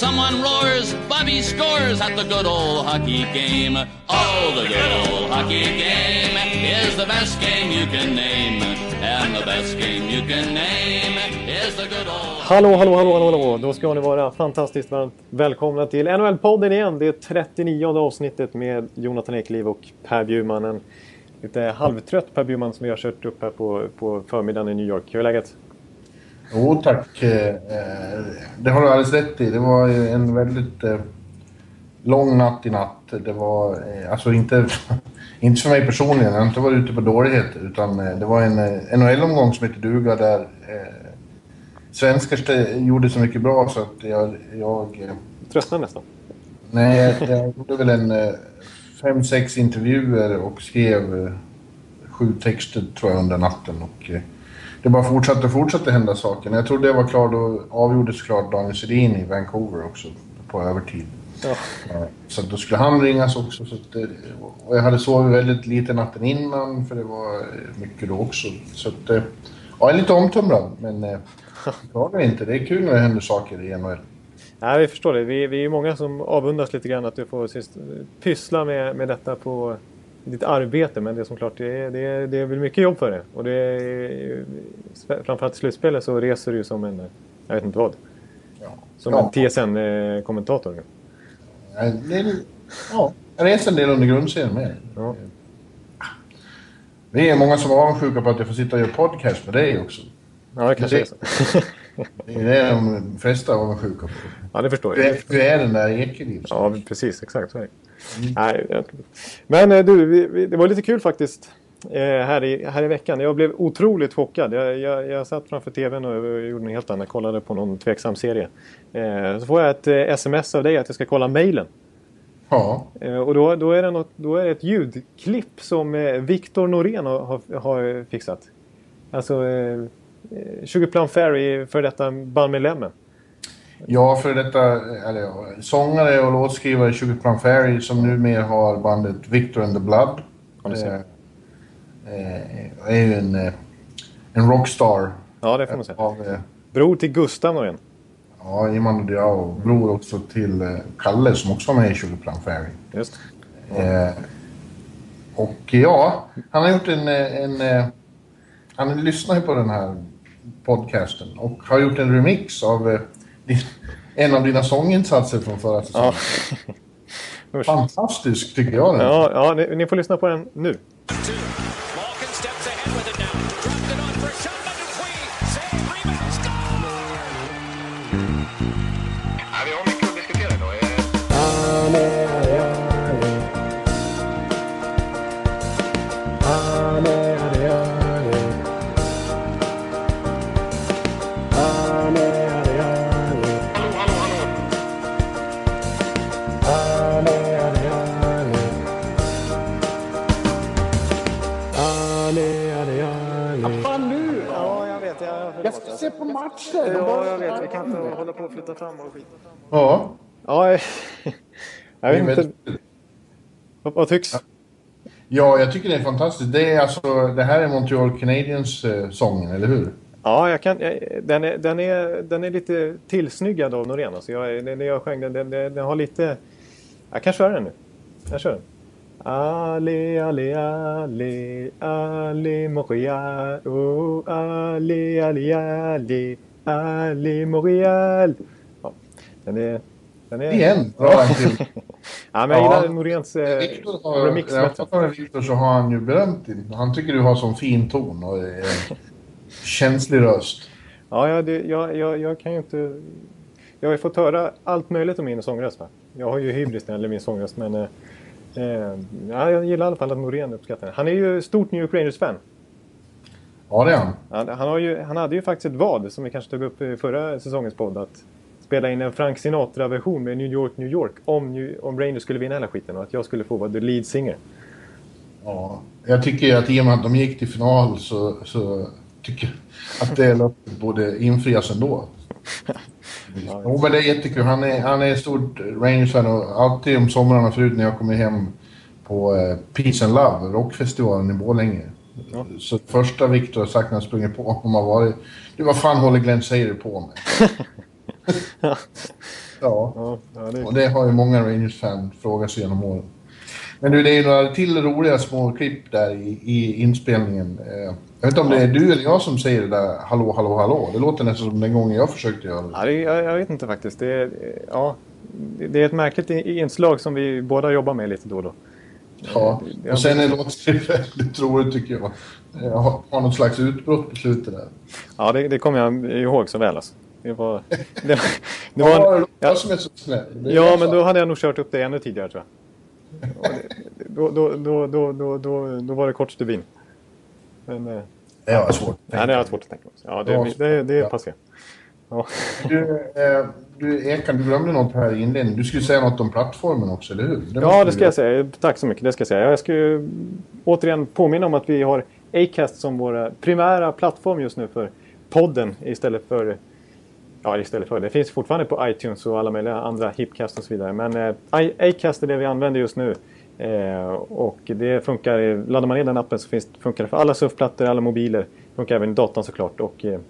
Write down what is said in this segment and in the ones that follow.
Someone roars, Bobby scores at the good old hockey game. Oh, the good old hockey game is the best game you can name. And the best game you can name is the good old... Hallå, hallå, hallå, hallå, hallå. Då ska ni vara fantastiskt varmt välkomna till NHL-podden igen. Det är 39 avsnittet med Jonathan Ekliv och Per Bjurman. En lite halvtrött Per Bjurman som vi har kört upp här på, på förmiddagen i New York. Hur är läget? Jo tack. Eh, det har du alldeles rätt i. Det var en väldigt eh, lång natt i natt. Det var eh, alltså inte, inte för mig personligen, jag har inte varit ute på dåligheter. Utan det var en NHL-omgång som hette duga där svenskar gjorde så mycket bra så att jag... jag Tröttnade nästan? Nej, jag gjorde väl en fem, sex intervjuer och skrev sju texter tror jag under natten. Och, det bara fortsatte och fortsatte hända saker. När jag trodde det var klart, då avgjordes klart Daniel Sedin i Vancouver också på övertid. Ja. Så då skulle han ringas också. Så att, och jag hade sovit väldigt lite natten innan för det var mycket då också. Så att, ja, jag är lite omtumlad men jag klagar inte. Det är kul när det händer saker i NHL. Nej, vi förstår det. Vi, vi är många som avundas lite grann att du får sist, pyssla med, med detta på ditt arbete. Men det är som klart, det är, det är, det är väl mycket jobb för det. Och det är, framförallt i slutspelet så reser du som en, jag vet inte vad. Ja. Som ja. en TSN-kommentator. Ja, ja, jag reser en del under grundserien med. Ja. Vi är många som är avundsjuka på att jag får sitta och göra podcast med dig också. Ja, det kanske det, är så. det är det de flesta är avundsjuka på. Ja, det förstår jag. Du är den där Ekeliv. Ja, precis. Exakt så är det. Mm. Nej, Men eh, du, vi, vi, det var lite kul faktiskt. Eh, här, i, här i veckan. Jag blev otroligt chockad. Jag, jag, jag satt framför tvn och gjorde något helt annat. Kollade på någon tveksam serie. Eh, så får jag ett sms av dig att jag ska kolla mejlen. Ja. Och då, då, är det något, då är det ett ljudklipp som Viktor Norén har, har, fixat. Alltså eh, 20 Plum Ferry för detta bandmedlemmen. Ja, för detta eller, ja, sångare och låtskrivare Sugar Plum Fairy som numera har bandet Victor and the Blood. Eh, eh, är ju en, eh, en rockstar. Ja, det får man säga. Av, eh, bror till Gustav Norén. Ja, Iman Diao. Bror också till eh, Kalle som också var med i Sugar Plum Fairy. Just eh, Och ja, han har gjort en... en han lyssnar ju på den här podcasten och har gjort en remix av en av dina sånginsatser från förra säsongen. Ja. Fantastisk tycker jag. Den. Ja, ja ni, ni får lyssna på den nu. Matcher. Ja, jag vet. Vi kan inte hålla på och flytta fram och skit. Ja. Ja, jag vet inte. Vad, vad tycks? Ja, jag tycker det är fantastiskt. Det, är alltså, det här är Montreal Canadiens eh, sången, eller hur? Ja, jag kan, den, är, den, är, den är lite tillsnyggad av Norén. Alltså jag, när jag sjöng den, den, den, har lite... Jag kan köra den nu. Jag kör den. Ali, Ali, Ali, Ali Montreal, oh, Ali, Ali, Ali, Ali Montreal. Ja, den är... Den är... Igen! Bra ja, men jag gillar Noréns eh, remix Jag fattar med Viktor så har han ju berömt dig. Han tycker du har sån fin ton och eh, känslig röst. Ja, jag, det, jag, jag, jag kan ju inte... Jag har ju fått höra allt möjligt om min sångröst. Va? Jag har ju hybris när det gäller min sångröst, men... Eh, Eh, ja, jag gillar i alla fall att Norén uppskattar den. Han är ju stort New York Rangers-fan. Ja, det är han. Han, han, har ju, han hade ju faktiskt ett vad, som vi kanske tog upp i förra säsongens podd, att spela in en Frank Sinatra-version med New York, New York om, New, om Rangers skulle vinna hela skiten och att jag skulle få vara the lead singer. Ja, jag tycker att i och med att de gick till final så, så tycker att det löftet borde infrias ändå. Jo, men det är jättekul. Han är, han är stort Rangers-fan och alltid om somrarna förut när jag kommer hem på eh, Peace and Love, rockfestivalen i Borlänge. Ja. Så första Victor har sagt när han sprungit på honom har varit Du, vad fan håller Glenn Seider på med? ja. ja. det... och det har ju många Rangers-fan frågat sig genom åren. Men du, det är några till roliga små klipp där i, i inspelningen. Eh, jag vet inte om det är du eller jag som säger det där hallå, hallå, hallå. Det låter nästan som den gången jag försökte göra det. Ja, det, jag, jag vet inte faktiskt. Det är, ja, det är ett märkligt inslag som vi båda jobbar med lite då och då. Ja, och sen är låten väldigt roligt tycker jag. Jag har något slags utbrott på slutet där. Ja, det, det kommer jag ihåg så väl alltså. Det var... Det, det var ja, jag som är så snäll. Ja, men då hade jag nog kört upp det ännu tidigare tror jag. Då, då, då, då, då, då, då var det kort stubin. Men, eh, det var svårt. Ja, det var svårt att tänka. Ja, det, det, det, det är passé. Ja. Du, eh, du, Ekan, du glömde något här i inledningen. Du skulle säga något om plattformen också, eller hur? Det ja, det ska jag säga. Tack så mycket. Det ska jag säga. Jag ska återigen påminna om att vi har Acast som vår primära plattform just nu för podden istället för Ja, istället för. Det finns fortfarande på iTunes och alla möjliga andra hipcast och så vidare. Men eh, Acast är det vi använder just nu. Eh, och det funkar, laddar man ner den appen så finns, funkar det för alla surfplattor, alla mobiler. Funkar även i datorn såklart. Och, eh,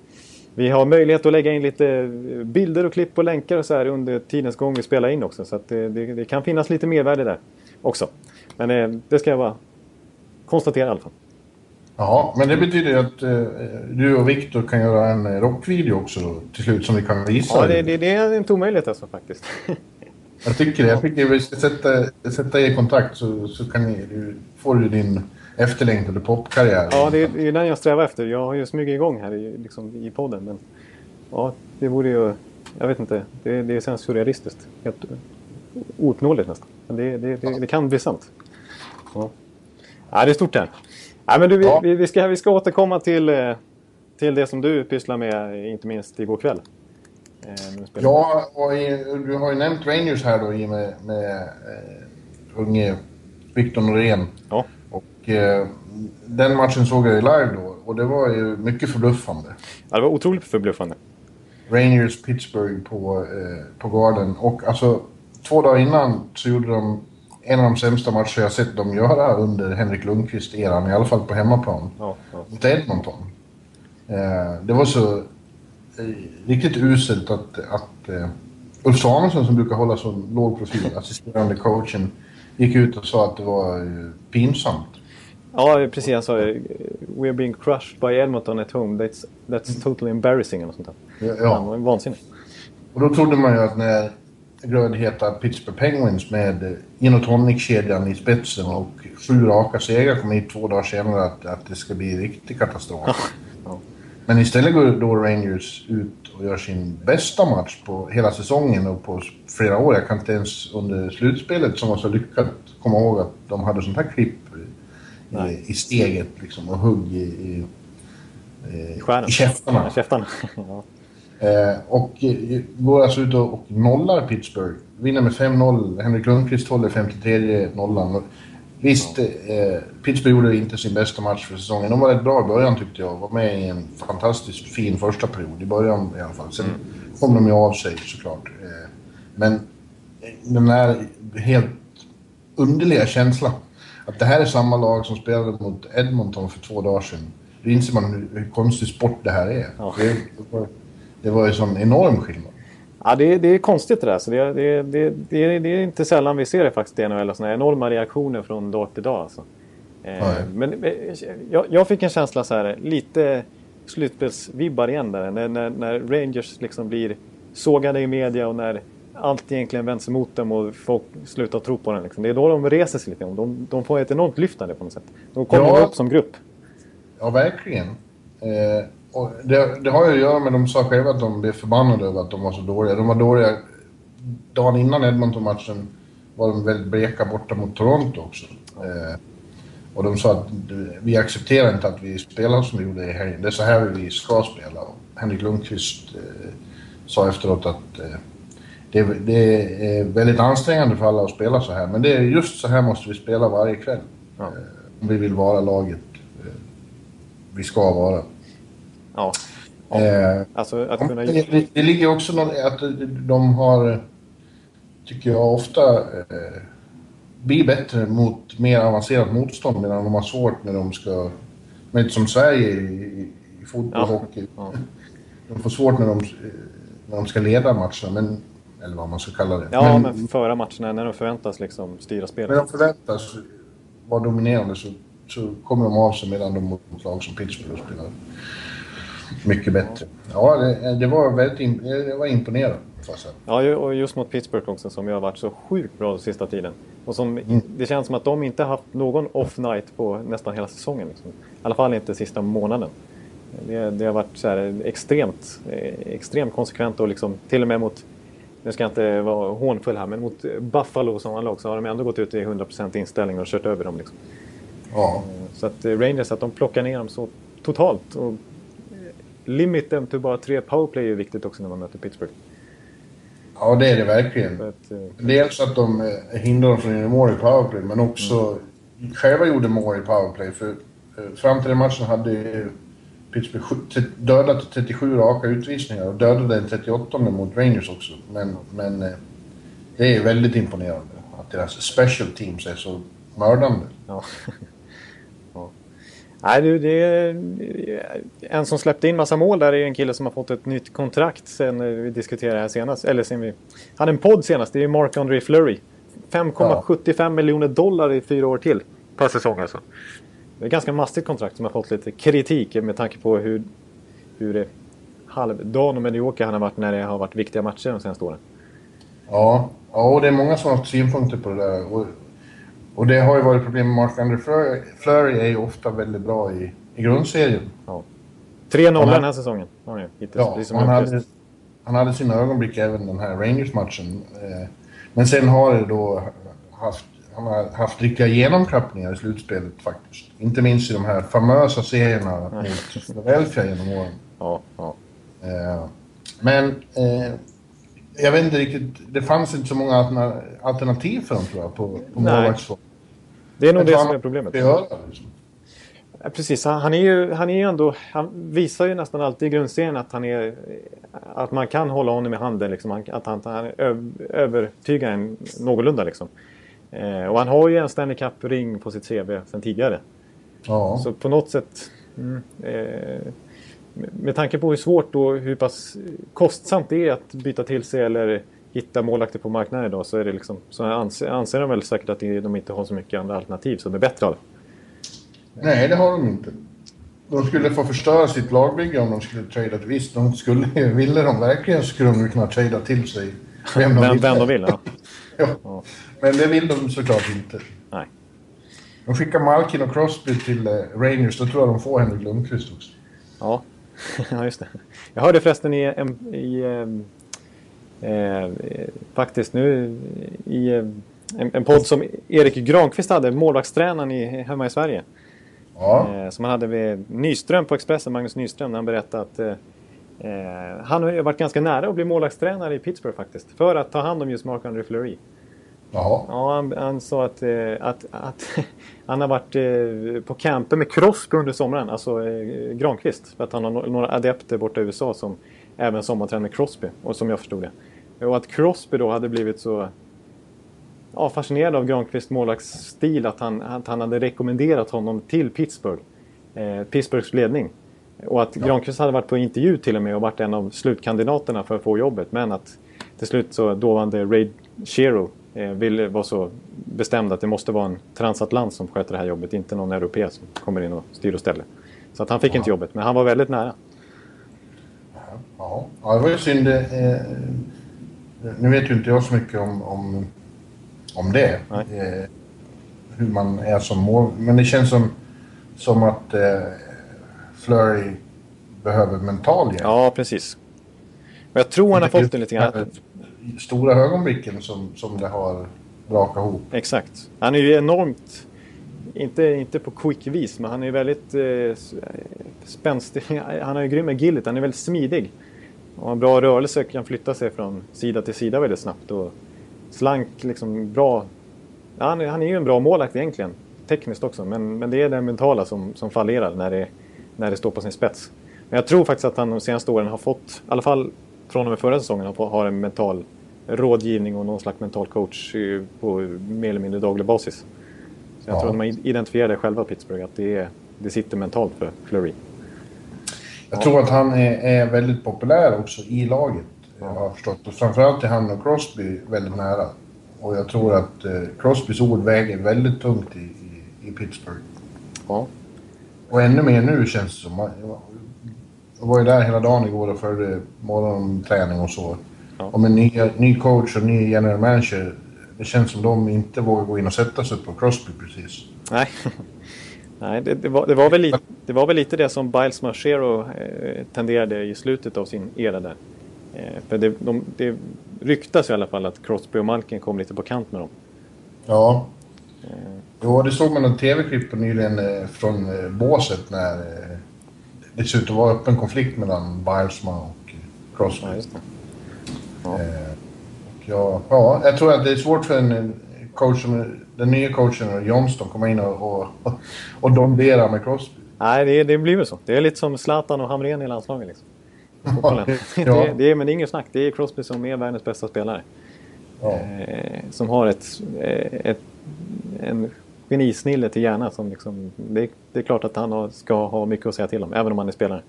vi har möjlighet att lägga in lite bilder och klipp och länkar och så här under tidens gång vi spelar in också. Så att det, det, det kan finnas lite mervärde där också. Men eh, det ska jag bara konstatera i alla fall. Ja, men det betyder ju att eh, du och Viktor kan göra en rockvideo också till slut som vi kan visa. Ja, det, det, det är inte omöjligt alltså faktiskt. jag tycker det. Jag tycker vi ska sätta, sätta er i kontakt så, så kan ni, du, får du din efterlängtade popkarriär. Ja, det är, det är den jag strävar efter. Jag har ju smugit igång här i, liksom, i podden. Men ja, det vore ju... Jag vet inte. Det, det känns surrealistiskt. Helt ouppnåeligt nästan. Men det, det, det, det, kan bli sant. Ja. ja, det är stort här. Ja, men du, vi, ja. vi, vi, ska, vi ska återkomma till, eh, till det som du pysslar med, inte minst igår kväll. Eh, ja, och i, du har ju nämnt Rangers här då i med, med uh, unge Victor Norén. Ja. Och eh, den matchen såg jag ju live då och det var ju mycket förbluffande. Ja, det var otroligt förbluffande. Rangers Pittsburgh på, eh, på Garden och alltså två dagar innan så gjorde de en av de sämsta matcher jag sett dem göra under Henrik Lundqvist-eran, i alla fall på hemmaplan. Ja, ja. Mot Edmonton. Eh, det var så eh, riktigt uselt att, att eh, Ulf Samuelsson som brukar hålla så låg profil, assisterande coachen, gick ut och sa att det var eh, pinsamt. Ja, precis. Han sa “We're being crushed by Edmonton at home. That's, that's totally embarrassing” eller sånt där. Ja, ja. Han var vansinnig. Och då trodde man ju att när grönheta Pittsburgh Penguins med gin och tonic-kedjan i spetsen och sju raka segrar kom hit två dagar senare att, att det ska bli riktig katastrof. Men istället går då Rangers ut och gör sin bästa match på hela säsongen och på flera år. Jag kan inte ens under slutspelet som var så lyckat komma ihåg att de hade sånt här klipp i, i steget liksom och hugg i, i, i, i käftarna. I käftarna. ja. eh, och eh, går alltså ut och, och nollar Pittsburgh. Vinner med 5-0. Henrik Lundqvist håller 53 nollan. Visst, eh, Pittsburgh gjorde inte sin bästa match för säsongen. De var rätt bra i början tyckte jag. Var med i en fantastiskt fin första period. I början i alla fall. Sen mm. kom de ju av sig såklart. Eh, men den här helt underliga känslan att det här är samma lag som spelade mot Edmonton för två dagar sedan. Då inser man hur, hur konstig sport det här är. Ja. Det, var, det var ju sån enorm skillnad. Ja, det, det är konstigt det där. Så det, det, det, det, är, det är inte sällan vi ser det faktiskt i NHL. Såna enorma reaktioner från dag till dag. Alltså. Eh, men eh, jag, jag, fick en känsla så här, lite slutspelsvibbar igen där. När, när, när Rangers liksom blir sågade i media och när allt egentligen vänds emot dem och folk slutar tro på den. Liksom. Det är då de reser sig lite. De, de får ett enormt lyftande på något sätt. De kommer ja, upp som grupp. Ja, verkligen. Eh, och det, det, har ju att göra med, de sa själva att de blev förbannade över att de var så dåliga. De var dåliga dagen innan Edmonton-matchen var de väldigt bleka borta mot Toronto också. Eh, och de sa att vi accepterar inte att vi spelar som vi gjorde i helgen. Det är så här vi ska spela. Och Henrik Lundqvist eh, sa efteråt att eh, det, det, är väldigt ansträngande för alla att spela så här. Men det är just så här måste vi spela varje kväll. Ja. Eh, om vi vill vara laget eh, vi ska vara. Ja. Eh, Alltså att kunna... det, det, ligger också något att de har, tycker jag ofta, eh, blir bättre mot mer avancerat motstånd medan de har svårt när de ska, men inte som Sverige i, i fotboll och Ja. hockey. Ja. De får svårt när de, när de ska leda matcherna, men, eller vad man ska kalla det. Ja, men, men föra matcherna när de förväntas liksom styra när spelet. de förväntas vara dominerande så, så kommer de av sig medan de mot lag som Pittsburgh spelar mycket bättre. Ja, det, det var väldigt det var imponerande. Ja, och just mot Pittsburgh också som ju har varit så sjukt bra den sista tiden. Och som, Mm. Det känns som att de inte haft någon off-night på nästan hela säsongen. Liksom. I alla fall inte sista månaden. Det, det har varit så här extremt, eh, extremt konsekvent och liksom till och med mot, nu ska jag inte vara hånfull här, men mot Buffalo och sådana lag så har de ändå gått ut i 100% inställning och kört över dem. Liksom. Ja, Så att eh, Rangers, att de plockar ner dem så totalt. Och limit dem till bara tre powerplay är viktigt också när man möter Pittsburgh. ja, det är det verkligen. För att, eh, Dels att de eh, hindrar dem från att göra mål i powerplay, men också själva gjorde mål i powerplay. För eh, fram till den matchen hade Pittsburgh dödat 37 raka utvisningar och dödade en 38 mot Rangers också. Men, men det är väldigt imponerande att deras special teams är så mördande. Ja. Nej, du, det är, en som släppte in massa mål där är en kille som har fått ett nytt kontrakt sen vi diskuterade det här senast. Eller sen vi hade en podd senast. Det är Mark-André Fleury. 5,75 miljoner dollar i fyra år till per säsong alltså. Det är ett ganska mastigt kontrakt som har fått lite kritik med tanke på hur, hur det halvdan och medioker han har varit när det har varit viktiga matcher de senaste åren. Ja, ja och det är många som har haft synpunkter på det där. Och, och det har ju varit problem med Mark-André Fleury. Fleury är ju ofta väldigt bra i, i grundserien. Ja. 3-0 Han har- den här säsongen har han ju hittills. Ja, han hade, han hade sina ögonblick även den här Rangers-matchen. Eh, Men sen har det då haft, han har haft riktiga genomklappningar i slutspelet faktiskt. Inte minst i de här famösa serierna mot Philadelphia genom åren. Ja, ja. Eh, Men eh, jag vet inte riktigt, det fanns inte så många alterna- alternativ för dem tror jag på, på Nej. målvaktsfrågan. Det är nog det som är problemet. liksom. Ja, Precis, han, han är ju, han är ju ändå, han visar ju nästan alltid i grundserien att han är, att man kan hålla honom i handen liksom. Att han, han övertygar en någorlunda liksom. Eh, och han har ju en Stanley Cup-ring på sitt CV sedan tidigare. Ja. Så på något sätt, mm, eh, med- tanke på hur svårt och hur pass kostsamt det är att byta till sig eller hitta målvakter på marknaden idag så är det liksom, så anser, anser de väl säkert att de inte har så mycket andra alternativ som är bättre av. Nej, det har de inte. De skulle få förstöra sitt lagbygge om de skulle trada. Visst, de skulle, ville de verkligen skulle de kunna trada till sig vem de Vem, ville. vem de vill, ja. Ja. Men det vill de såklart inte. Nej. De skickar Malkin och Crosby till eh, Rangers, då tror jag de får Henrik Lundqvist också. Ja, ja just det. Jag hörde förresten i, en, i ehm, eh, faktiskt nu i eh, en, en podd som Erik Granqvist hade, målvaktstränaren i, hemma i Sverige. Ja, Eh, som han hade med Nyström på Expressen, Magnus Nyström, när han berättade att eh, eh, han har varit ganska nära att bli målvaktstränare i Pittsburgh faktiskt. För att ta hand om just Mark-André Fleury. Jaha. Ja, han, han sa att, eh, att, att han har varit eh, på camper med Crosby under sommaren, alltså eh, Granqvist. För att han har några adepter borta i USA som även sommartränar med Crosby, och som jag förstod det. Och att Crosby då hade blivit så ja, fascinerad av Granqvists målvaktsstil att han, att han hade rekommenderat honom till Pittsburgh. Eh, Pittsburghs ledning. Och att Granqvist hade varit på intervju till och med och varit en av slutkandidaterna för att få jobbet. Men att till slut så dåvarande Ray Shero ville vara så bestämd att det måste vara en transatlant som sköter det här jobbet, inte någon europé som kommer in och styr och ställer. Så att han fick inte jobbet, men han var väldigt nära. Ja, ja det var ju synd. Eh, nu vet ju inte jag så mycket om, om, om det. Eh, hur man är som mål. Men det känns som, som att eh, Flurry behöver mental hjälp. Ja, precis. Och jag tror han har fått det lite grann. Stora ögonblicken som, som det har brakat ihop. Exakt. Han är ju enormt, inte, inte på quick vis, men han är ju väldigt eh, eh spänstig. Han har ju grym agility, han är väldigt smidig. Och har bra rörelse, kan flytta sig från sida till sida väldigt snabbt. Och slank, liksom bra. Ja, han, är, han är ju en bra målvakt egentligen, tekniskt också. Men, men det är det mentala som, som fallerar när det, när det står på sin spets. Men jag tror faktiskt att han de senaste åren har fått, i alla fall från och med förra säsongen, har, har en mental rådgivning och någon slags mental coach på mer eller mindre daglig basis. Så jag ja. tror att man identifierar det själva Pittsburgh, att det, är, det sitter mentalt för Fleury. Jag tror att han är, är väldigt populär också i laget, jag har förstått. Och framförallt är han och Crosby väldigt nära. Och jag tror att eh, Crosbys ord väger väldigt tungt i, i, i Pittsburgh. Ja. Och ännu mer nu känns det som. Jag var ju där hela dagen igår och följde morgonträning och så. Ja. Och med ny, ny coach och ny general manager, det känns som de inte vågar gå in och sätta sig på Crosby precis. Nej, Nej det, det, var, det, var väl lite, det var väl lite det som Biles Marchero eh, tenderade i slutet av sin era där. Eh, för det, de, det ryktas i alla fall att Crosby och Malkin kom lite på kant med dem. Ja. Eh. Jo, det såg man en tv-klipp nyligen eh, från eh, båset när eh, det ser ut att vara öppen konflikt mellan Bilesma och Crosby. Ja. Ja. Eh, och jag, ja, jag tror att det är svårt för en coach som, den nya coachen Johnston komma in och, och, och domdera med Crosby. Nej, det, det blir väl så. Det är lite som Zlatan och Hamrén i landslaget. Liksom. ja. det, det, är, men det är inget snack. Det är Crosby som är världens bästa spelare. Ja. Eh, som har ett, eh, ett, en genisnille till hjärna. Som liksom, det, det, är klart att han ska ha mycket att säga till om, även om han är spelare.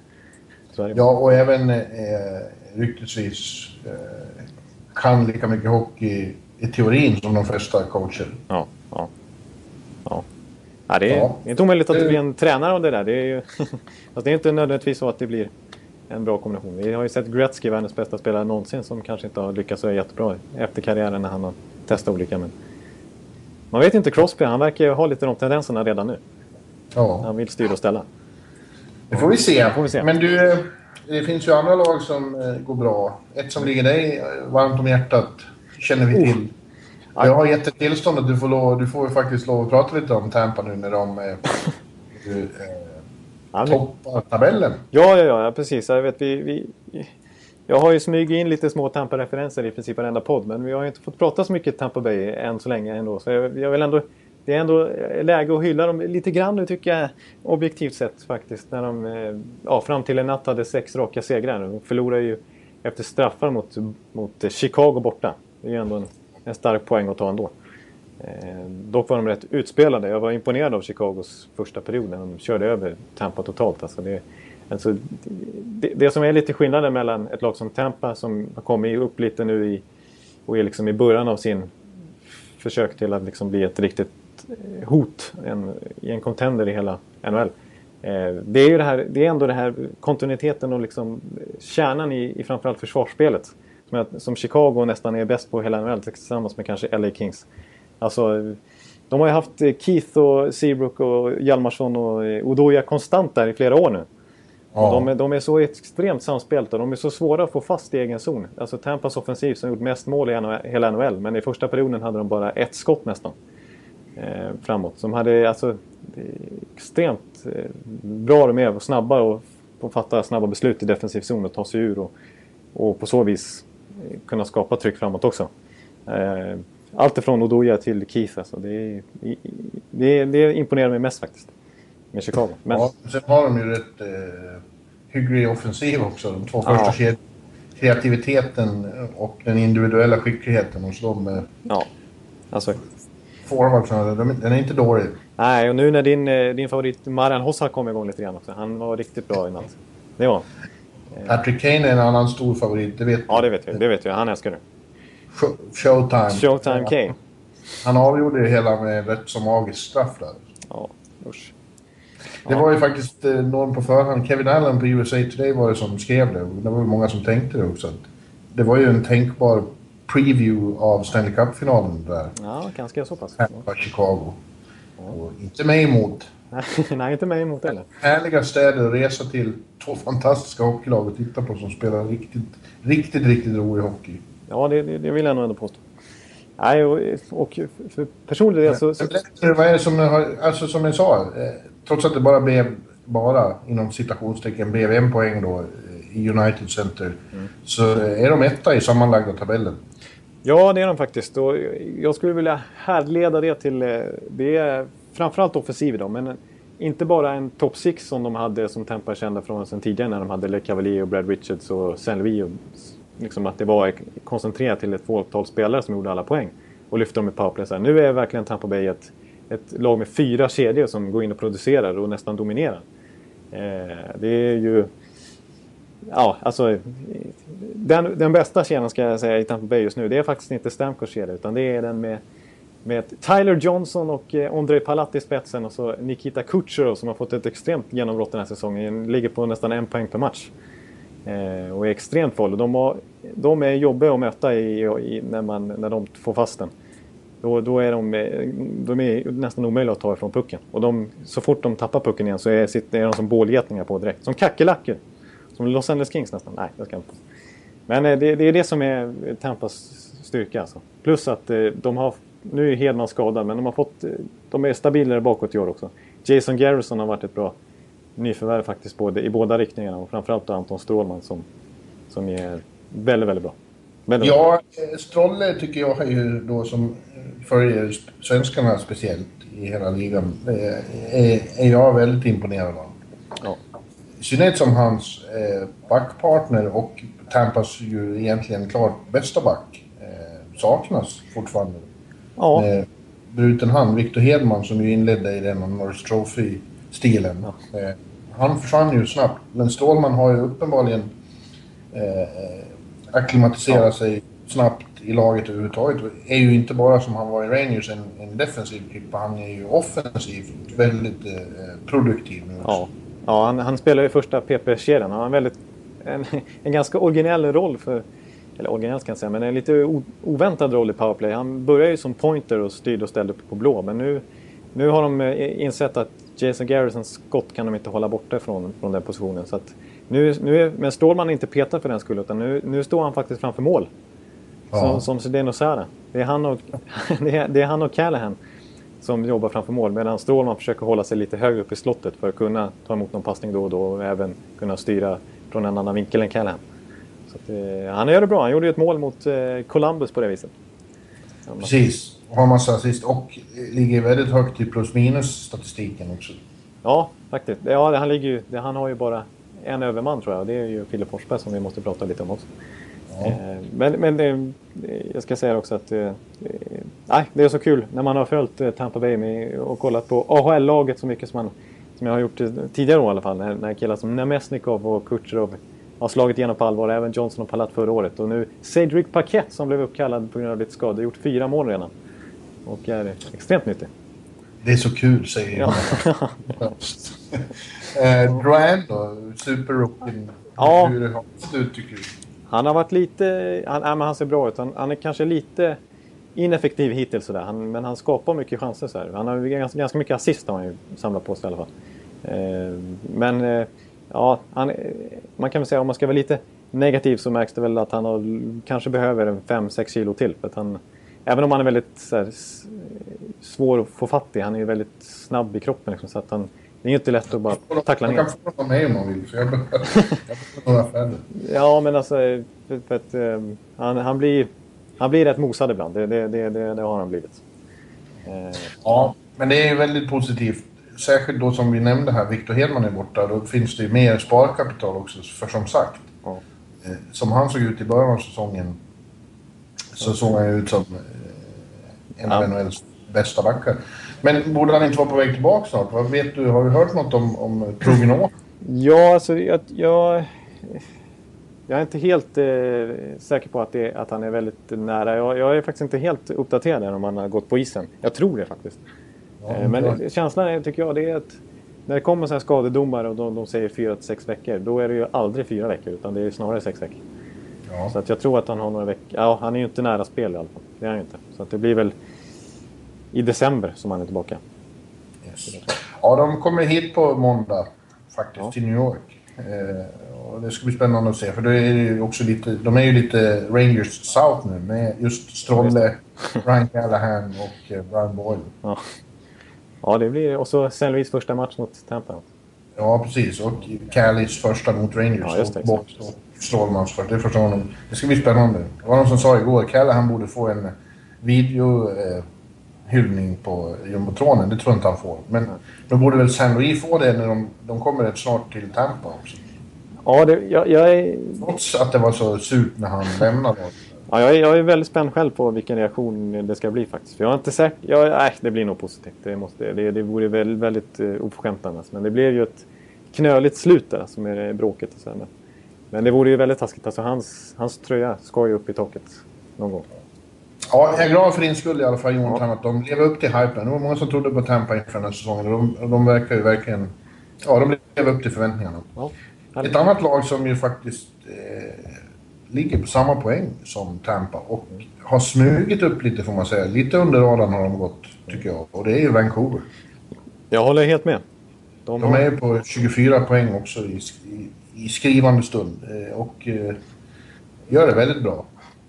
Ja, och även eh, ryktesvis eh, kan lika mycket hockey i teorin som de flesta coacher. Ja, ja. ja. ja det är ja. inte omöjligt att det blir en tränare av det där. Det är, ju, alltså det är inte nödvändigtvis så att det blir en bra kombination. Vi har ju sett Gretzky, världens bästa spelare någonsin, som kanske inte har lyckats så jättebra efter karriären när han har testat olika. Men man vet inte Crosby, han verkar ju ha lite de tendenserna redan nu. Ja. Han vill styra och ställa. Det får vi se. Får vi se. Men du, det finns ju andra lag som eh, går bra. Ett som ligger dig varmt om hjärtat känner vi till. Oh. Jag har gett ett tillstånd att du får, lov, du får faktiskt lov att prata lite om Tampa nu när de eh, eh, toppar tabellen. Ja, ja, ja, precis. Jag, vet, vi, vi, jag har ju smugit in lite små Tampa-referenser i princip varenda podd, men vi har inte fått prata så mycket Tampa Bay än så länge ändå. Så jag, jag vill ändå det är ändå eh, läge att hylla dem lite grann nu tycker jag objektivt sett faktiskt. När de eh, ja, fram till en natt hade sex raka segrar. De förlorade ju efter straffar mot, mot eh, Chicago borta. Det är ju ändå en, en stark poäng att ta ändå. Eh, dock var de rätt utspelade. Jag var imponerad av Chicagos första period när de körde över Tampa totalt. Alltså det, alltså det, det som är lite skillnaden mellan ett lag som Tampa som har kommit upp lite nu i, och är liksom i början av sin försök till att liksom bli ett riktigt hot en, i en contender i hela NHL. Eh, det är ju det här, det är ändå det här kontinuiteten och liksom kärnan i, i framförallt försvarsspelet. Som, jag, som Chicago nästan är bäst på hela NHL tillsammans med kanske LA Kings. Alltså, de har ju haft Keith och Seabrook och Hjalmarsson och Odoja konstant där i flera år nu. Ja. De, är, de är så extremt samspelta. De är så svåra att få fast i egen zon. Alltså Tampas offensiv som gjort mest mål i hela NHL. Men i första perioden hade de bara ett skott nästan eh, framåt. Som hade alltså extremt eh, bra de är och snabba och, och fatta snabba beslut i defensiv zon och ta sig ur och, och på så vis eh, kunna skapa tryck framåt också. Eh, allt ifrån Odoja till Keith alltså. Det, det, det imponerar mig mest faktiskt. Med Chicago. Men... Ja, sen har de ju rätt eh, hygglig offensiv också. De två första ja. kreativiteten och den individuella skickligheten hos dem. Eh, ja, alltså forwardsen, den är inte dålig. Nej, och nu när din, eh, din favorit Marian Hossa kom igång lite grann också. Han var riktigt bra i natt. Det var Patrick Kane är en annan stor favorit, det vet Ja, det vet vi. Det vet vi. Han älskar du. Showtime. Showtime Kane. Han avgjorde det hela med rätt så magisk straff där. Ja, usch. Det var ju faktiskt eh, någon på förhand. Kevin Allen på USA Today var det som skrev det. Det var många som tänkte det också. Det var ju en tänkbar preview av Stanley Cup-finalen där. Ja, ganska så pass. Tampa, Chicago. Och inte mig emot. Nej, inte mig emot heller. Härliga städer att resa till. Två fantastiska hockeylag att titta på som spelar riktigt, riktigt, riktigt rolig hockey. Ja, det, det, vill jag nog ändå påstå. Nej, och, och för personlig del så... så... Men, vad är det som har, alltså som jag sa, eh, trots att det bara blev, bara inom citationstecken, blev en poäng då eh, i United Center, mm. så är de etta i sammanlagda tabellen. Ja, det är de faktiskt. Och jag skulle vilja härleda det till... Eh, det är framförallt offensiv då, men inte bara en top six som de hade som Tampa kända från sen tidigare när de hade Le Cavalier och Brad Richards och Saint Louis. Liksom att det var koncentrerat till ett fåtal spelare som gjorde alla poäng och lyfte dem i powerplay. Så här. Nu är verkligen Tampa Bay ett, ett lag med fyra kedjor som går in och producerar och nästan dominerar. Eh, det är ju... Ja, alltså... Den, den bästa kedjan ska jag säga i Tampa Bay just nu, det är faktiskt inte Stamkos kedja utan det är den med med Tyler Johnson och eh, Ondrej Palat i spetsen och så Nikita Kucherov som har fått ett extremt genombrott den här säsongen. Ligger på nästan en poäng per match. Eh, och är extremt farlig. De, de är jobbiga att möta i, i, när, man, när de får fast den. Då, då är de, eh, de är nästan omöjliga att ta ifrån pucken. Och de, så fort de tappar pucken igen så är, är de som bålgetningar på direkt. Som kackerlackor. Som Los Angeles Kings nästan. Nej, jag ska inte. Men eh, det, det är det som är Tampas styrka alltså. Plus att eh, de har nu är Hedman skadad, men de har fått... De är stabilare bakåt i år också. Jason Garrison har varit ett bra nyförvärv faktiskt både, i båda riktningarna och framförallt Anton Strålman som, som är väldigt, väldigt bra. Väldigt ja, bra. Strolle tycker jag är ju då som följer svenskarna speciellt i hela ligan, är, är jag väldigt imponerad av. I synnerhet som hans eh, backpartner och Tampas ju egentligen klart bästa back eh, saknas fortfarande. Ja. Med bruten hand. Victor Hedman som ju inledde i den Norris Trophy-stilen. Ja. Eh, han försvann ju snabbt, men Stålman har ju uppenbarligen eh, akklimatiserat ja. sig snabbt i laget överhuvudtaget. Är ju inte bara som han var i Rangers en, en defensiv klippa, han är ju offensivt väldigt eh, produktiv nu Ja, ja han, han spelar ju första PP-kedjan. Han har en väldigt en, en ganska originell roll för eller originellt kan jag säga, men en lite oväntad roll i powerplay. Han började ju som pointer och styrde och ställde på blå, men nu, nu har de eh, insett att Jason Garrisons skott kan de inte hålla borta från, från den positionen. Så att nu, nu är, men Stålman inte petad för den skull, utan nu, nu står han faktiskt framför mål. Ja. Som, som Zdeno Sara. Det är, han och, det, är, det är han och Callahan som jobbar framför mål medan Strålman försöker hålla sig lite högre upp i slottet för att kunna ta emot någon passning då och då och även kunna styra från en annan vinkel än Callahan. Så att, eh, han gör det bra. Han gjorde ju ett mål mot eh, Columbus på det viset. Precis. Har massa assist och ligger väldigt högt i plus minus statistiken också. Ja, faktiskt. Ja, han, ligger ju, han har ju bara en överman tror jag. Det är ju Fille Forsberg som vi måste prata lite om också. Ja. Eh, men, men det, jag ska säga också att eh, nej, det är så kul när man har följt eh, Tampa Bay med, och kollat på AHL-laget så mycket som, man, som jag har gjort tidigare år i alla fall. När, när killar som Nemesnikov och Kutjerov har slagit igenom på allvar. Även Johnson och Palat förra året. Och nu Cedric Paquette som blev uppkallad på grund av lite skador. Har gjort fyra mål redan. Och är extremt nyttig. Det är så kul säger jag. eh, Drouin då? Superrookien. Ja. Hur har du tycker du? Han har varit lite... Han, äh, men han ser bra ut. Han, han är kanske lite ineffektiv hittills sådär. Han, men han skapar mycket chanser så här. Han har ganska, ganska mycket assist har han ju samlat på sig i alla fall. Eh, men eh, ja, han, man kan väl säga om man ska vara lite negativ så märks det väl att han har, kanske behöver en 5-6 kilo till. För att han, även om han är väldigt här, svår att få fatt i, han är ju väldigt snabb i kroppen. Liksom, så att han, det är ju inte lätt att bara tackla ner. Man kan få mig om man vill, för jag behöver några färger. Ja, men alltså, för, för att, um, han, han, blir, han blir rätt mosad ibland. Det, det, det, det, det har han blivit. Uh, ja, men det är väldigt positivt särskilt då som vi nämnde här, Victor Hedman är borta, då finns det ju mer sparkapital också. För som sagt, eh, som han såg ut i början av säsongen så såg han ju ut som eh, en av NHLs bästa backar. Men borde han inte vara på väg tillbaka snart? Vad vet du? Har du hört något om, om Troginov? Ja, alltså jag, jag, jag är inte helt eh, säker på att, det, att han är väldigt nära. Jag, jag, är faktiskt inte helt uppdaterad om han har gått på isen. Jag tror det faktiskt. Ja, men känslan är, tycker jag, det är att när det kommer så här skadedomar och de, de säger 4-6 veckor, då är det ju aldrig fyra veckor utan det är snarare sex veckor. Ja. Så att jag tror att han har några veckor. Ja, han är ju inte nära spel i alla fall. Det är han ju inte. Så att det blir väl i december som han är tillbaka. Yes. Ja, de kommer hit på måndag faktiskt ja. till New York. Eh, och det ska bli spännande att se för det är ju också lite, de är ju lite Rangers South nu med just Strolle, Ryan Callahan och eh, Brian Boyle. Ja. Ja, det blir... Och så St. Louis första match mot Tampa. Ja, precis. Och Callis första mot Rangers. Ja, just det. Och Strålmans första. Det första honom. Det ska bli spännande. Det var någon som sa igår, Kalle han borde få en video... Eh, hyllning på jumbotronen. Det tror jag inte han får. Men då borde väl San Louis få det när de, de kommer rätt snart till Tampa också. Ja, det, jag, jag är... Trots att det var så surt när han lämnade. Ja, jag, är, jag är väldigt spänd själv på vilken reaktion det ska bli faktiskt. För jag är inte säker. Jag, nej, det blir nog positivt. Det, måste, det, det vore väldigt, väldigt uh, oförskämt annars. Men det blev ju ett knöligt slut där som är det bråket. Och så men, men det vore ju väldigt taskigt. Alltså hans, hans tröja ska ju upp i taket någon gång. Ja, jag är glad för din skull i alla fall Jonathan ja. att de lever upp till hypen. Det var många som trodde på Tampa inför den här säsongen och de, de verkar ju verkligen... Ja, de lever upp till förväntningarna. Ja. Ett annat lag som ju faktiskt eh, ligger på samma poäng som Tampa och har smugit upp lite får man säga. Lite under radarn har de gått, tycker jag. Och det är ju Vancouver. Jag håller helt med. De, de är på 24 poäng också i, i, i skrivande stund eh, och eh, gör det väldigt bra.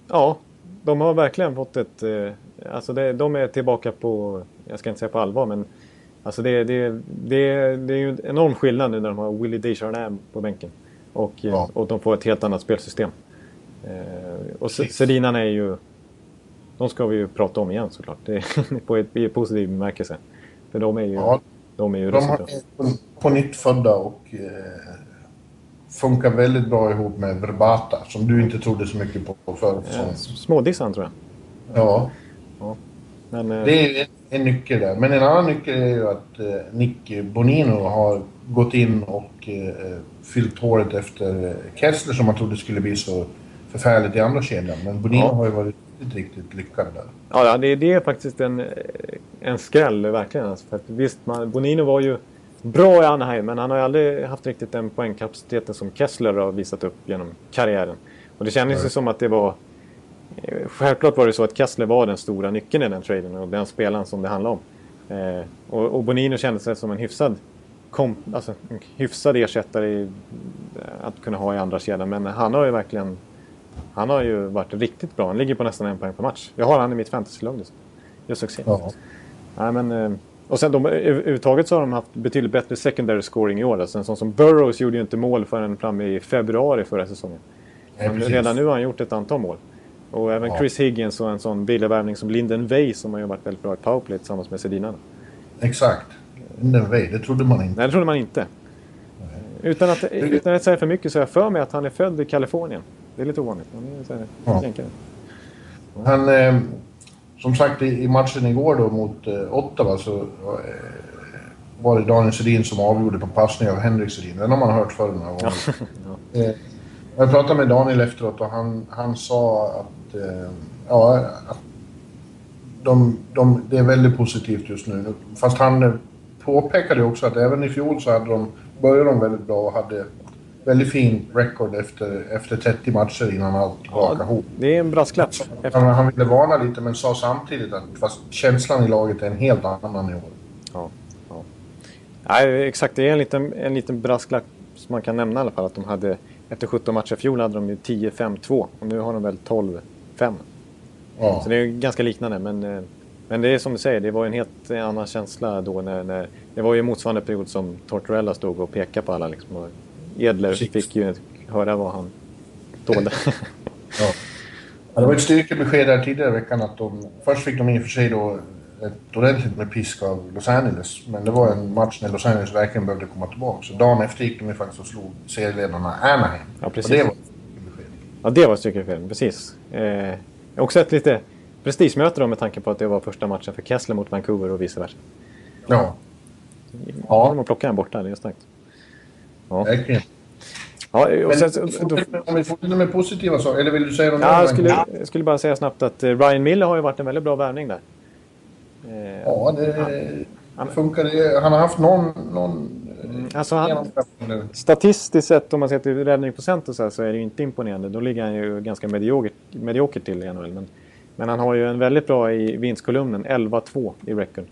Ja, de har verkligen fått ett... Eh, alltså det, de är tillbaka på, jag ska inte säga på allvar, men alltså det, det, det, det är ju en enorm skillnad nu när de har Willie Desjardins på bänken. Och, ja. och de får ett helt annat spelsystem. Eh, och Sedinan är ju... De ska vi ju prata om igen såklart. Det är på ett, i positiv bemärkelse. För de är ju... Ja, de är ju de har, på, på nytt födda och eh, funkar väldigt bra ihop med Verbata som du inte trodde så mycket på förut. Eh, Smådissan tror jag. Ja. ja. Men, eh... Det är en, en, nyckel där. Men en annan nyckel är ju att eh, Nick Bonino har gått in och fyllt håret efter Kessler som man trodde skulle bli så förfärligt i andra kedjan. Men Bonino ja. har ju varit riktigt, riktigt lyckad där. Ja, det, det är faktiskt en, en skräll verkligen. Alltså, för att, visst, man, Bonino var ju bra i Anaheim men han har ju aldrig haft riktigt den poängkapaciteten som Kessler har visat upp genom karriären. Och det kändes ju som att det var... Självklart var det så att Kessler var den stora nyckeln i den traden och den spelaren som det handlade om. Eh, och, och Bonino kändes som en hyfsad, kom, alltså, en hyfsad ersättare i, eh, att kunna ha i andra kedjan. Men han har ju verkligen han har ju varit riktigt bra. Han ligger på nästan en poäng per match. Jag har han i mitt fantasylag just Gör succé. Ja. Nej, men, eh, och sen de, överhuvudtaget så har de haft betydligt bättre secondary scoring i år. Alltså en sån som Burrows gjorde ju inte mål förrän framme i februari förra säsongen. Ja, redan nu har han gjort ett antal mål. Och även ja. Chris Higgins och en sån billigvärvning som Linden Way som har ju varit väldigt bra i powerplay tillsammans med Sedina. Exakt. Linden Way, det trodde man inte. Nej, det trodde man inte. Utan att, utan att säga för mycket så har jag för mig att han är född i Kalifornien. Det är lite ovanligt. Han är ja. Han, eh, som sagt i, matchen igår då mot eh, Ottawa så eh, var det Daniel Sedin som avgjorde på passning av Henrik Sedin. Den har man hört förr några gånger. eh, jag pratade med Daniel efteråt och han, han sa att, eh, ja, att de, de, det är väldigt positivt just nu. Fast han påpekade också att även i fjol så hade de, började de väldigt bra och hade väldigt fin record efter, efter 30 matcher innan allt brakade ja, ihop. Det är en brasklapp. Han, han ville varna lite men sa samtidigt att fast känslan i laget är en helt annan i år. Ja, ja. Nej, exakt. Det är en liten, en liten brasklapp som man kan nämna i alla fall. Att de hade, efter 17 matcher i fjol hade de ju 10-5-2 och nu har de väl 12-5. Ja. Så det är ganska liknande. Men, eh, men det är som du säger, det var en helt annan känsla då när, när det var ju motsvarande period som Tortorella stod och pekade på alla liksom, och Edler Precis. fick ju höra vad han tålde. ja. ja. det var ett styrkebesked där tidigare i veckan att de... Först fick de i och för sig då ett ordentligt med pisk av Los Angeles. Men det var en match när Los Angeles verkligen behövde komma tillbaka. Så dagen efter gick de ju faktiskt och slog serieledarna Anaheim. Ja, precis. Och det var styrkebesked. Ja, det var styrkebesked. Precis. Eh, också ett lite prestigemöte då med tanke på att det var första matchen för Kessler mot Vancouver och vice versa. Ja. Ja. De plockade en borta, det är starkt. Ja. Verkligen. Ja, och sen, då, om vi fortsätter med positiva saker, eller vill du säga något ja, jag skulle, jag skulle bara säga snabbt att eh, Ryan Miller har ju varit en väldigt bra värvning där. Eh, ja, det han, funkar. Han har haft någon... någon mm, alltså han, statistiskt sett, om man ser till räddningsprocent och så, här, så är det ju inte imponerande. Då ligger han ju ganska mediokert, mediokert till i NHL. Men, men han har ju en väldigt bra i vinstkolumnen, 11-2 i record.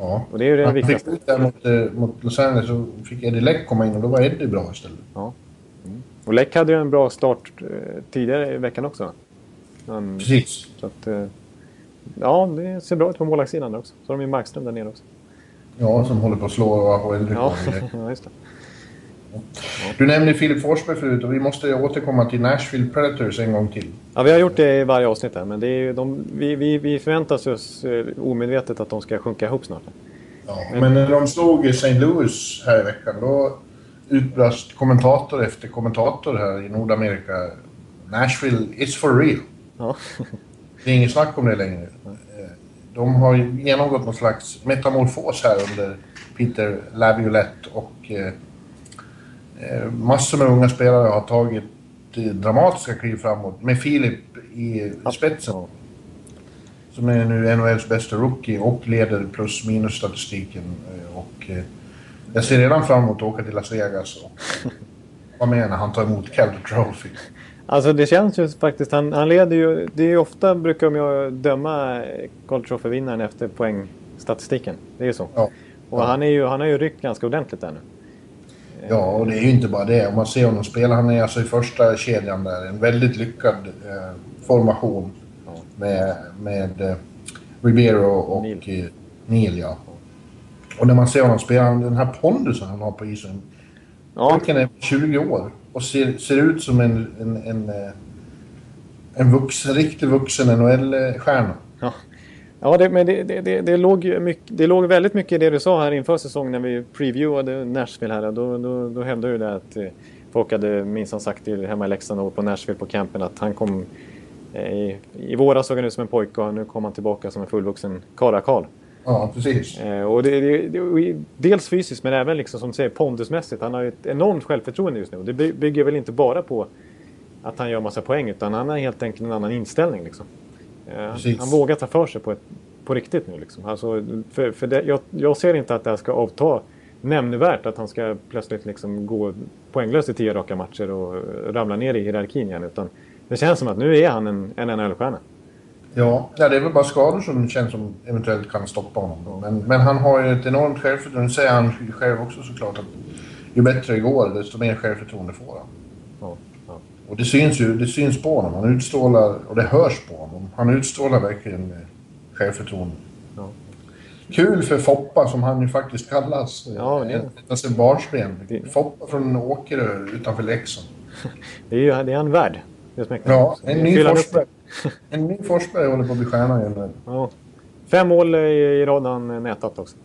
Ja. Och det är ju det viktigaste. Där mot, eh, mot Los Angeles så fick Eddie Leck komma in och då var Eddie bra istället. Ja. Mm. Och Leck hade ju en bra start eh, tidigare i veckan också. Han, Precis. Så att, eh, ja, det ser bra ut på målvaktssidan också. Så har de ju Markström där nere också. Ja, som håller på att slå AHL-rekord. Ja, ja, just det. Du nämnde Filip Forsberg förut och vi måste återkomma till Nashville Predators en gång till. Ja, vi har gjort det i varje avsnitt här, men är de, vi, vi, vi förväntar oss eh, omedvetet att de ska sjunka ihop snart. Ja, men när de slog St. Louis här i veckan, då utbrast kommentator efter kommentator här i Nordamerika. Nashville is for real. Ja. Det är inget snack om det längre. Eh, De har genomgått någon slags metamorfos här under Peter Laviolette och eh, massor med unga spelare har tagit eh, dramatiska kliv framåt med Filip i spetsen. Ja. Som är nu NHLs bästa rookie och leder plus minus statistiken. eh, Och eh, jag ser redan fram emot att åka till Las Vegas och vara med när han tar emot Calder Trophy. Alltså det känns ju faktiskt, han, han leder ju, det är ju ofta brukar de ju döma Gold Trophy-vinnaren efter poängstatistiken. Det är ju så. Ja. Och han, är ju, han har ju ryckt ganska ordentligt där nu. Ja, och det är ju inte bara det. Om man ser honom spela, han är alltså i första kedjan där. En väldigt lyckad eh, formation Ja. med, med eh, Ribeiro och Neil. Eh, Neil ja. Och när man ser honom spela, den här pondusen han har på isen. Ja, Pojken är 20 år och ser, ser ut som en, en, en, eh, en vuxen, riktig vuxen NHL-stjärna. ja. Ja det, men det, det, det, låg mycket, det låg väldigt mycket i det du sa här inför säsongen när vi previewade Nashville här. Då, då, då hävdade du det att eh, folk hade minst sagt till hemma i Leksand och på Nashville på campen att han kom eh, i, i våras såg han ut som en pojke och nu kom han tillbaka som en fullvuxen karakal. Ja, precis. Eh, och det, det, det, dels fysiskt men även liksom, som du säger pondusmässigt. Han har ju ett enormt självförtroende just nu. Och det by- bygger väl inte bara på att han gör massa poäng utan han har helt enkelt en annan inställning. Liksom. Eh, Precis. han vågar ta för sig på, ett, på riktigt nu. Liksom. Alltså, för, för det, jag, jag ser inte att det här ska avta nämnvärt. Att han ska plötsligt liksom gå poänglös i tio raka matcher och ramla ner i hierarkin igen. Utan det känns som att nu är han en, en NHL-stjärna. Ja, ja, det är väl bara skador som känns som eventuellt kan stoppa honom. Då. Men, men han har ju ett enormt självförtroende. Nu säger han själv också såklart att ju bättre det går, desto mer självförtroende får han. Ja, ja. Och det syns ju det syns på honom. Han utstrålar, och det hörs på honom, han utstrålar verkligen eh, självförtroende. Ja. Kul för Foppa, som han ju faktiskt kallas. Ja, det- En- Alltså barnsben. Det- Foppa från Åkerö utanför Leksand. Det är ju det är han värd. Är är- Ja, en ny Forsberg. En ny Forsberg håller på att bli stjärna igen. Ja. Fem mål i, rad har han nätat också.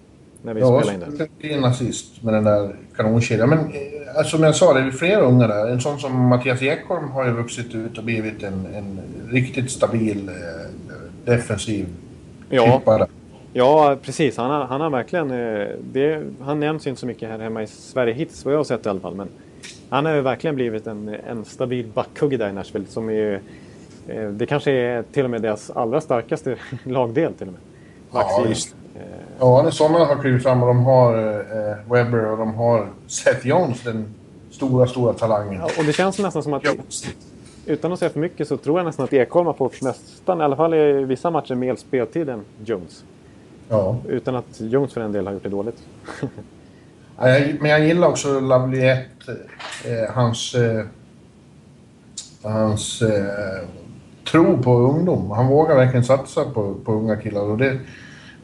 När vi Ja, spelade in det. en assist med den där kanonkedjan. Men eh, som jag sa, det är flera unga där. En sån som Mattias Ekholm har ju vuxit ut och blivit en, en riktigt stabil eh, defensiv Ja. Ja, precis. Han har, han har verkligen... eh, Det, han nämns ju inte så mycket här hemma i Sverige hits, vad jag har sett i alla fall. Men han har ju verkligen blivit en, en stabil backhugg där i Nashville. Som är, eh, det kanske är till och med deras allra starkaste lagdel till och med. Ja, Backsidan. visst. Eh, Ja, sådana har klivit fram och de har eh, Webber och de har Seth Jones, den stora, stora talangen. Ja, och det känns nästan som att, utan att säga för mycket, så tror jag nästan att Ekholm har fått nästan, i alla fall i vissa matcher, mer speltid än Jones. Ja. Utan att Jones för en del har gjort det dåligt. Ja, men jag gillar också Lavliette, eh, hans, eh, hans eh, tro på ungdom. Han vågar verkligen satsa på, på unga killar. Och det,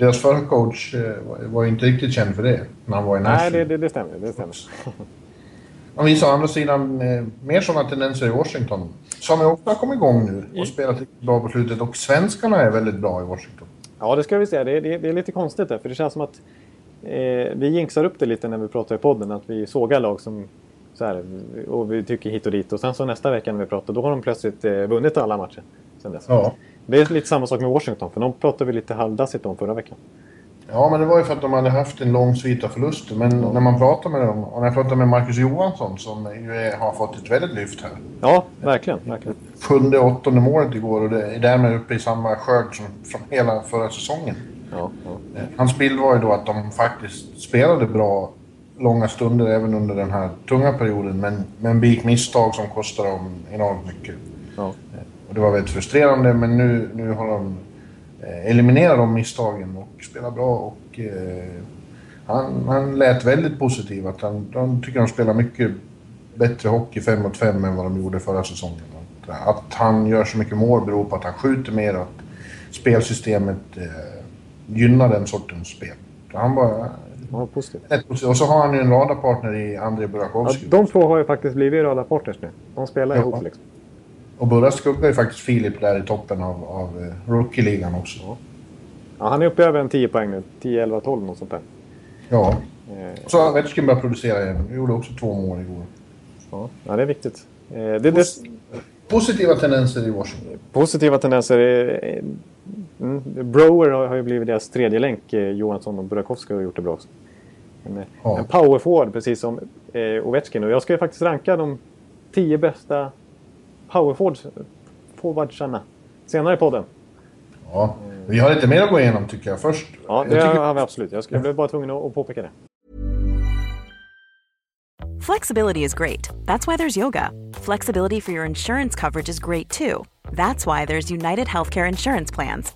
deras förra coach eh, var, var inte riktigt känd för det när han var i Nej, Nashville. det, det, det stämmer. Det stämmer. Han visar å andra sidan eh, mer sådana tendenser i Washington. Som också har kommit igång nu och spelat riktigt bra på slutet. Och svenskarna är väldigt bra i Washington. Ja, det ska vi säga. Det, det, det är lite konstigt där, för det känns som att eh, vi jinxar upp det lite när vi pratar i podden. Att vi sågar lag som så här, och vi tycker hit och dit. Och sen så nästa vecka när vi pratar, då har de plötsligt eh, vunnit alla matcher. Sen dess. Ja. Det är lite samma sak med Washington, för de pratade vi lite halvdassigt om förra veckan. Ja, men det var ju för att de hade haft en lång svit av förluster. Men när man pratar med dem, och när jag pratar med Marcus Johansson som ju är, har fått ett väldigt lyft här. Ja, verkligen. verkligen. Sjunde, åttonde målet igår och det är därmed uppe i samma skörd som från hela förra säsongen. Ja, ja. Eh, Hans bild var ju då att de faktiskt spelade bra långa stunder även under den här tunga perioden. Men, men begick misstag som kostade dem enormt mycket. ja. Och det var väldigt frustrerande men nu, nu har de eh, eliminerat de misstagen och spelar bra. Och, eh, han, han lät väldigt positiv. Att han, de tycker de spelar mycket bättre hockey fem mot fem än vad de gjorde förra säsongen. Att, att han gör så mycket mål beror på att han skjuter mer och att spelsystemet eh, gynnar den sortens spel. Han var Ja, positivt. Och så har han ju en radarpartner i Andrei Ja, Burakovsky. de två har ju faktiskt blivit radarpartners nu. De spelar Ja. ihop liksom. Och Burra skuggar ju faktiskt Filip där i toppen av, av eh, rookie-ligan också. Ja, han är uppe över en 10 poäng nu. 10, 11, 12 något sånt där. Ja. Eh, Så har Ovechkin börjat producera igen. Han gjorde också två mål igår. ja, ja, det är viktigt. Eh, det, det, Positiva tendenser i Washington. positiva tendenser. är- Mm, Brower har ju blivit deras tredje länk. Johansson och Burakovsky har gjort det bra också. En, Ja. en powerforward precis som Ovechkin. Och jag ska ju faktiskt ranka de tio bästa powerforwards forwardsarna senare i podden. Ja. Vi har lite mer att gå igenom tycker jag först. Ja, det jag tycker, har vi absolut. Jag, skulle, jag blev bara tvungen att påpeka det. Flexibility is great. That's why there's yoga. Flexibility for your insurance coverage is great too. That's why there's United Healthcare Insurance Plans.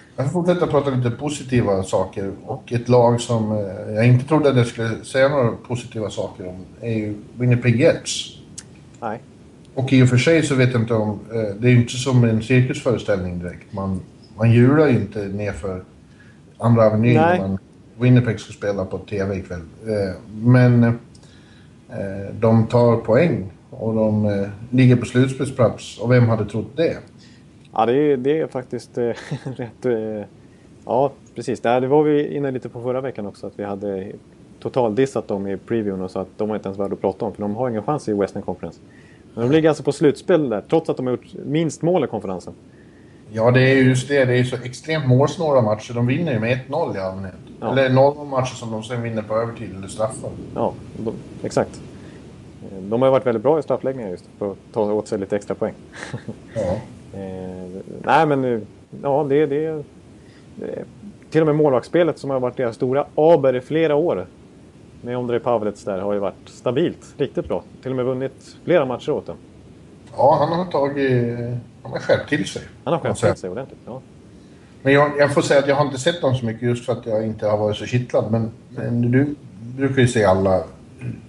Ja. jag får fortsätta prata lite positiva saker. Och ett lag som eh, jag inte trodde att jag skulle säga några positiva saker om är ju Winnipeg Jets. Nej. Och i och för sig så vet jag inte om... Eh, det är ju inte som en cirkusföreställning direkt. Man, man hjular ju inte nerför Andra Avenyn när man Winnipeg ska spela på TV ikväll. Eh, men de tar poäng och de ligger på slutspelsplats. Och vem hade trott det? Ja, det är, det är faktiskt eh, rätt... Eh, ja, precis. Det, det var vi inne lite på förra veckan också. Att vi hade totaldissat dem i previewn och sa att de var inte ens värda att prata om. För de har ingen chans i Western Conference. Men de ligger alltså på slutspel där, trots att de har gjort minst mål i konferensen. Ja, det är ju just det. Det är så extremt målsnåla matcher. De vinner ju med 1-0 i allmänhet. Ja. Eller 0 matcher som de sen vinner på övertid eller straffar. Ja, de, exakt. De har ju varit väldigt bra i straffläggningar just för att ta åt sig lite extra poäng. Ja. Eh, nej, men eh, ja, det, det, det Till och med målvaktsspelet som har varit deras stora aber i flera år. Med Ondrej Pavlets där har ju varit stabilt. Riktigt bra. Till och med vunnit flera matcher åt dem. ja, han har tagit... Han har skärpt till sig. Han har skärpt till sig ordentligt. Ja. Men jag, jag får säga att jag har inte sett dem så mycket just för att jag inte har varit så kittlad. Men, men du brukar ju se alla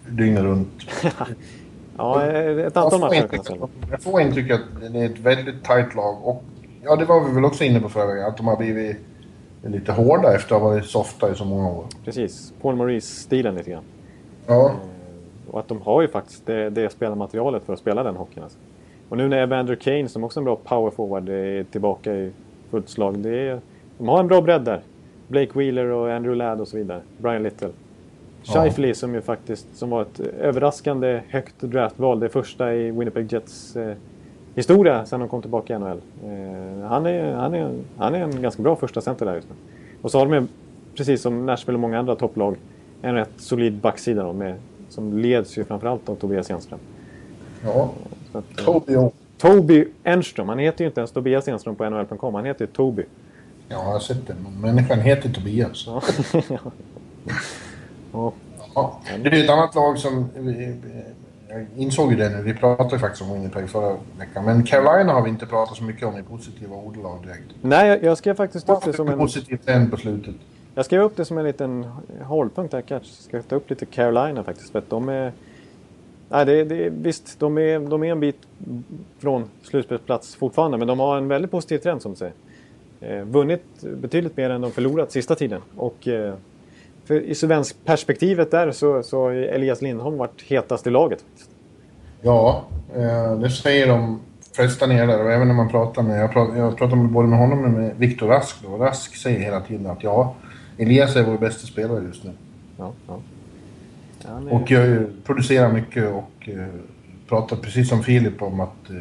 dygnet runt. Ja, eh, ett antal matcher jag jag får intrycket att det är ett väldigt tajt lag. Och ja, det var vi väl också inne på förra veckan. Att de har blivit lite hårda efter att ha varit softa i så många år. Precis. Paul Maurice-stilen lite grann. Ja, Och att de har ju faktiskt det, det spelarmaterialet för att spela den hockeyn. Alltså. Och nu när Evander Kane, som också är en bra power forward, är tillbaka i fullt slag. Det är, de har en bra bredd där. Blake Wheeler och Andrew Ladd och så vidare. Brian Little. Ja. Shifley som ju faktiskt som var ett överraskande högt draftval. Det första i Winnipeg Jets eh, historia sedan de kom tillbaka i NHL. Eh, han, är, han, är, han är en ganska bra första center där just nu. Och så har de, ju, precis som Nashville och många andra topplag, en rätt solid backsida då, med, som leds ju framförallt av Tobias Enström. ja. Att, eh, Toby. Toby Enström, han heter ju inte ens Tobias Enström på NHL.com, han heter ju Toby. Ja, jag har sett det. Människan heter Tobias. Ja. ja. Ja, det är ett annat lag som... vi- Jag insåg ju det nu. Vi pratade faktiskt om Winnipeg förra veckan. Men Carolina har vi inte pratat så mycket om i positiva ordalag direkt. Nej, jag, jag skrev faktiskt upp det som en en... positiv trend på slutet. Jag skrev upp det som en liten hållpunkt här kanske. Jag ska ta upp lite Carolina faktiskt. För att de är... Nej, det, det, visst, de är, de är en bit från slutspelsplats fortfarande. Men de har en väldigt positiv trend som du säger. Eh, vunnit betydligt mer än de förlorat sista tiden. Och eh, för i svensk perspektivet där så, så har Elias Lindholm varit hetast i laget. Ja, eh, det säger de flesta nere. Och även när man pratar med... Jag pratar, jag pratar med både med honom och med Viktor Rask. Då. Rask säger hela tiden att ja, Elias är vår bästa spelare just nu. Ja, ja. Är- Och jag producerar mycket och eh, pratar precis som Filip om att eh,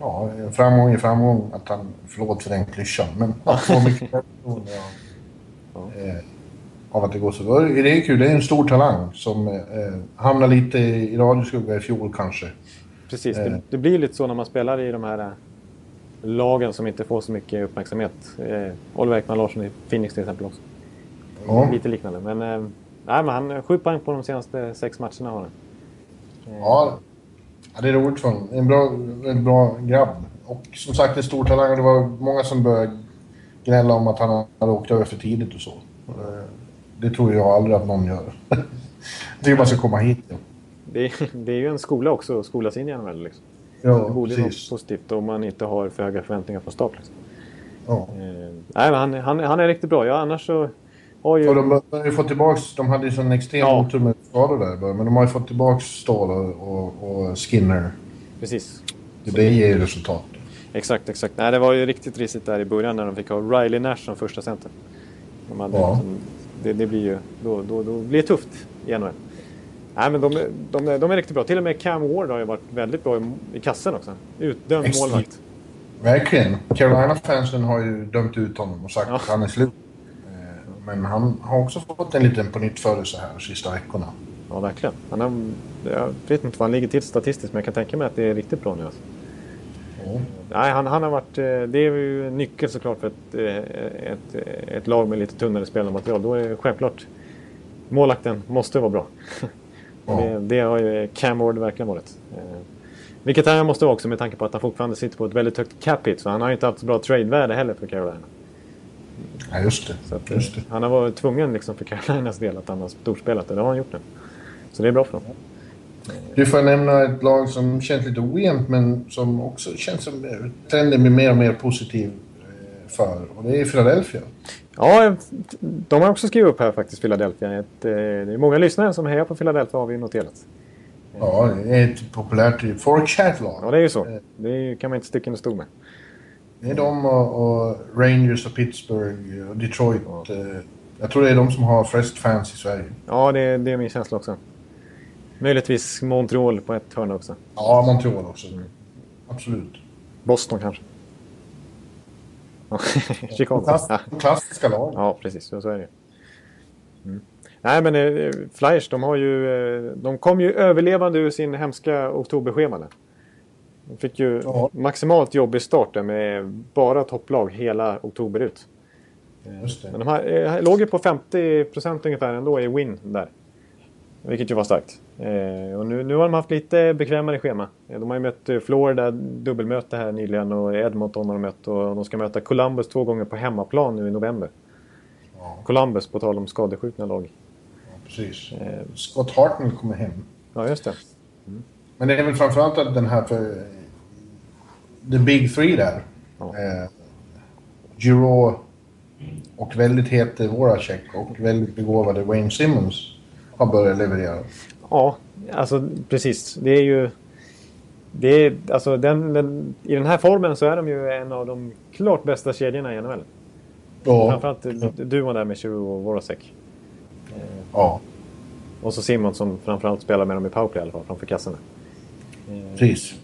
ja, framgång är framgång. Att han, förlåt för den klyschan, men att få mycket självförtroende eh, av att det går så bra. Det är kul, det är en stor talang som eh, hamnar lite i radioskugga i fjol kanske. Precis, Eh. det, det blir lite så när man spelar i de här äh, lagen som inte får så mycket uppmärksamhet. Eh, Oliver Ekman Larsson i Phoenix till exempel också. Ja. Lite liknande. Men, eh, nej, men han sju poäng på de senaste sex matcherna har han. Eh, Ja, Ja, det är roligt för honom. En bra, en bra grabb. Och som sagt en stor talang. Det var många som började gnälla om att han hade åkt över för tidigt och så. Eh, det tror jag aldrig att någon gör. jag tycker man ska komma hit. Ja. Det, är, det är ju en skola också att skolas in i NHL. Liksom. Ja, det borde vara positivt om man inte har för höga förväntningar från start. Liksom. Ja. Eh, nej, han, han, han är riktigt bra. Ja, annars så har ju... De har ju fått tillbaks, de hade ju sån extrem Ja. otur med skador där men de har ju fått tillbaks Ståhl och, och, Skinner. Precis. Det ger ju resultat. Exakt, exakt. Nej, det var ju riktigt risigt där i början när de fick ha Riley Nash som första center. De hade, Ja. liksom- det, det blir ju... Då, då, då blir det tufft i NHL. Nej, men de, de, de är riktigt bra. Till och med Cam Ward har ju varit väldigt bra i, i kassen också. Utdömd målvakt. Verkligen. Carolina-fansen har ju dömt ut honom och sagt Ja. att han är slut. Eh, Men han har också fått en liten pånyttfödelse här de sista veckorna. Ja, verkligen. Han har, jag vet inte vad han ligger till statistiskt, men jag kan tänka mig att det är riktigt bra nu. Alltså. Nej, han, han har varit... eh, Det är ju en nyckel såklart för ett, eh, ett, ett lag med lite tunnare spelarmaterial. Då är det självklart målakten måste vara bra. Ja. Det, det har ju Cam Ward verkligen varit. Eh, Vilket han måste vara också med tanke på att han fortfarande sitter på ett väldigt högt cap hit. Så han har ju inte haft så bra trade-värde heller för Carolina. Ja, just det. Att, eh, just det. han har varit tvungen liksom för Carolinas del att han har storspelat och det har han gjort nu. Så det är bra för dem. Du får nämna ett lag som känns lite ojämnt men som också känns som eh, trenden blir mer och mer positiv eh, för. Och det är Philadelphia. Ja, de har också skrivit upp här faktiskt, Philadelphia. Ett, eh, det är många lyssnare som hejar på Philadelphia har vi noterat. Ja, det är ett populärt Forechat-lag. Ja, det är ju så. Det kan man inte sticka under stol med. Det är de och, och Rangers och Pittsburgh och Detroit. eh, Jag tror det är de som har flest fans i Sverige. Ja, det, det är min känsla också. Möjligtvis Montreal på ett hörn också. Ja, Montreal också. Absolut. Boston kanske. Chicago. Klass, klassiska lag. ja, precis. Så är det mm. Nej, men eh, Flyers, de har ju... Eh, de kom ju överlevande ur sin hemska oktoberschema där. De fick ju Ja. maximalt jobbig start där med bara topplag hela oktober ut. Men de här, eh, låg ju på 50% ungefär ändå i win där. Vilket ju var starkt. Eh, och nu, nu har de haft lite bekvämare schema. Eh, De har ju mött eh, Florida, dubbelmöte här nyligen och Edmonton har de mött. Och de ska möta Columbus två gånger på hemmaplan nu i november. Ja, Columbus, på tal om skadeskjutna lag. precis. Eh, Scott Hartnell kommer hem. ja, just det. Men det är väl framförallt att den här för... The Big Three där. Ja. Eh, Giroux och väldigt hete Voracek och väldigt begåvade Wayne Simmons har börjat leverera. Ja, alltså precis. Det är ju... Det är, alltså, den, den, I den här formen så är de ju en av de klart bästa kedjorna i NHL. Ja. Framförallt duon där med Giroux och Voracek. ja, Och så Simon som framförallt spelar med dem i powerplay i alla fall, framför kassorna. precis.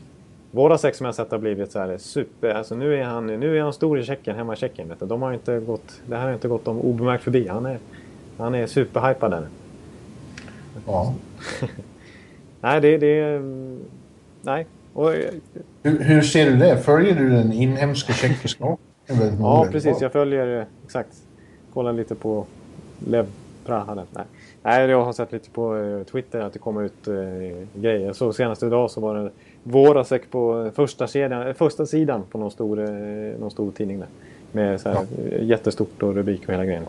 Våra sex som jag sett har blivit så här super... Alltså nu är han, nu är han stor i Tjeckien, hemma i Tjeckien. De har inte gått, det här har inte gått dem obemärkt förbi. Han är, han är superhypad där. Ja. Nej, det, det är... Nej. Och, Hur, hur ser du det? Följer du den inhemska tjeckiska ja, precis. Jag följer eh, exakt. Kollar lite på Lev Praha. Nej. Nej, jag har sett lite på eh, Twitter att det kommer ut eh, grejer. Så senast idag så var det Voracek på första, eh, första sidan på någon stor, eh, någon stor tidning där. Med så här, eh, jättestort och rubrik och hela grejen.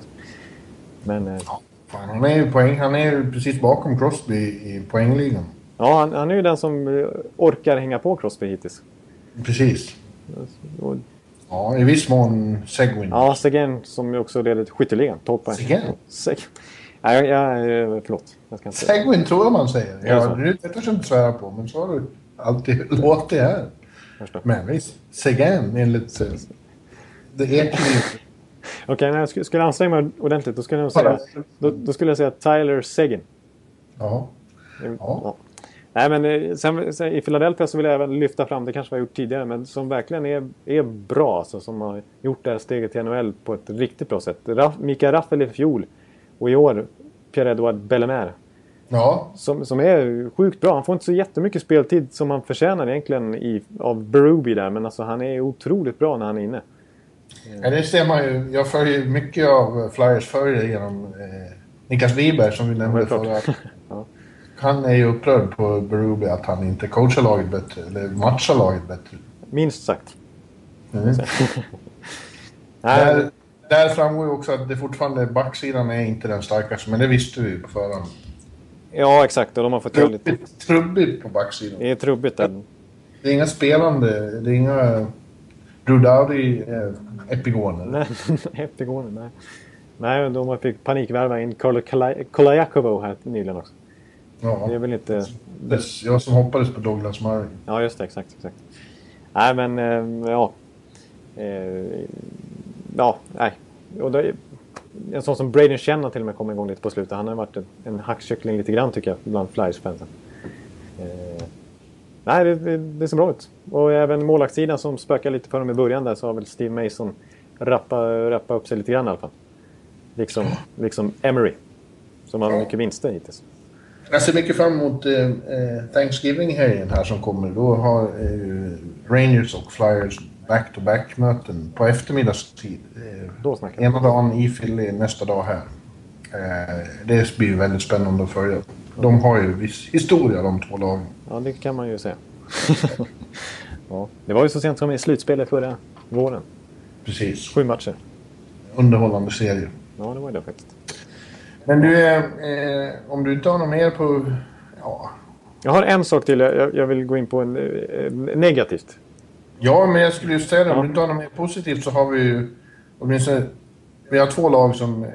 Men eh, Ja, fan, han är ju poäng, han är precis bakom Crosby i poängligan. ja, han, han är ju den som eh, orkar hänga på Crosby hittills. Precis. Och, Ja, i viss mån Seguin. ja, Seguin som ju också leder skytteligan. 12 poäng. Seguin? Seg- Nej, jag, jag, förlåt. Jag ska inte... Seguin tror jag man säger. det Ja, det det törs jag inte svära på, men så har du alltid låtit här. Men visst, Seguin enligt uh, The Ekeliv. Okej, när jag sk- skulle anstränga mig ordentligt då skulle jag säga, då, då skulle jag säga Tyler Seguin. Ja. Ja. Nej, men eh, sen, sen, i Philadelphia så vill jag även lyfta fram, det kanske vi har gjort tidigare, men som verkligen är, är bra. Alltså, som har gjort det här steget till NHL på ett riktigt bra sätt. Raff, Mikael Raffel i fjol och i år Pierre-Edouard Bellemare. Ja, Som, som är sjukt bra. Han får inte så jättemycket speltid som han förtjänar egentligen i, av Berube där. Men alltså han är otroligt bra när han är inne. Ja, det ser man ju. Jag följer mycket av Flyers följare genom eh, Niklas Wiberg som vi nämnde förra. Ja. han är ju upprörd på Berube att han inte coachar laget bättre, eller matchar laget bättre. Minst sagt. Mm. Där, där framgår ju också att det fortfarande, backsidan är inte den starkaste, men det visste vi ju på förhand. ja, exakt. Och de har fått göra lite... Trubbigt, trubbigt på backsidan. Det är trubbigt där. Det är inga spelande, det är inga Dowdy eh, epigoner. Nej, Epigoner, nej. Nej, de fick panikvärva in Kola- Kolajakovo här nyligen också. Ja, Det är väl inte... jag som hoppades på Douglas Murray. Ja, just det. Exakt, exakt. Nej, men eh, ja. Eh, ja, nej. Och då, en sån som Braden har till och med kommit igång lite på slutet. Han har varit en, en hackkyckling lite grann tycker jag, bland Flyers-fansen. Eh, nej, det, ser bra ut. Och även målvaktssidan som spökar lite för dem i början där så har väl Steve Mason rappa, rappa upp sig lite grann i alla fall. Liksom, liksom Emery. Som har mycket vinster hittills. Jag ser mycket fram emot eh, eh, Thanksgiving-helgen här som kommer. Då har eh, Rangers och Flyers back-to-back-möten på eftermiddagstid. Eh, Då snackar vi. ena dagen i Philly, nästa dag här. Eh, det blir väldigt spännande att följa. De har ju viss historia de två lagen. Ja, det kan man ju säga. ja, det var ju så sent som i slutspelet förra våren. Precis. Sju matcher. Underhållande serie. Ja, det var det faktiskt. Men du, eh, eh, om du inte har något mer på... Ja, Jag har en sak till jag, jag vill gå in på en, eh, negativt. Ja, men jag skulle ju säga det. Om Ja. du inte har något mer positivt så har vi ju åtminstone... Vi har två lag som eh,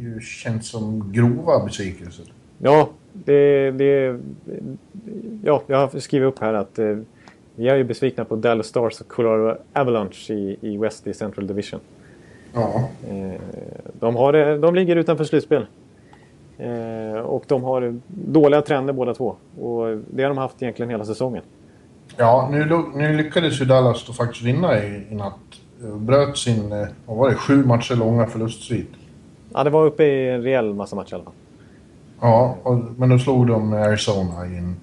ju känns som grova besvikelser. Ja, det, det, ja, jag har skrivit upp här att eh, vi är ju besvikna på Dallas Stars och Colorado Avalanche i, i West i Central Division. Ja. Eh, de, har, det- de ligger utanför slutspel. Eh, och de har dåliga trender båda två. Och det har de haft egentligen hela säsongen. Ja, nu, nu lyckades ju Dallas då faktiskt vinna i, i natt. Eh, Bröt sin, eh, vad var det, sju matcher långa förlustsvit. Ja, det var uppe i en rejäl massa matcher i alla fall. Ja, och, men då slog de Arizona i en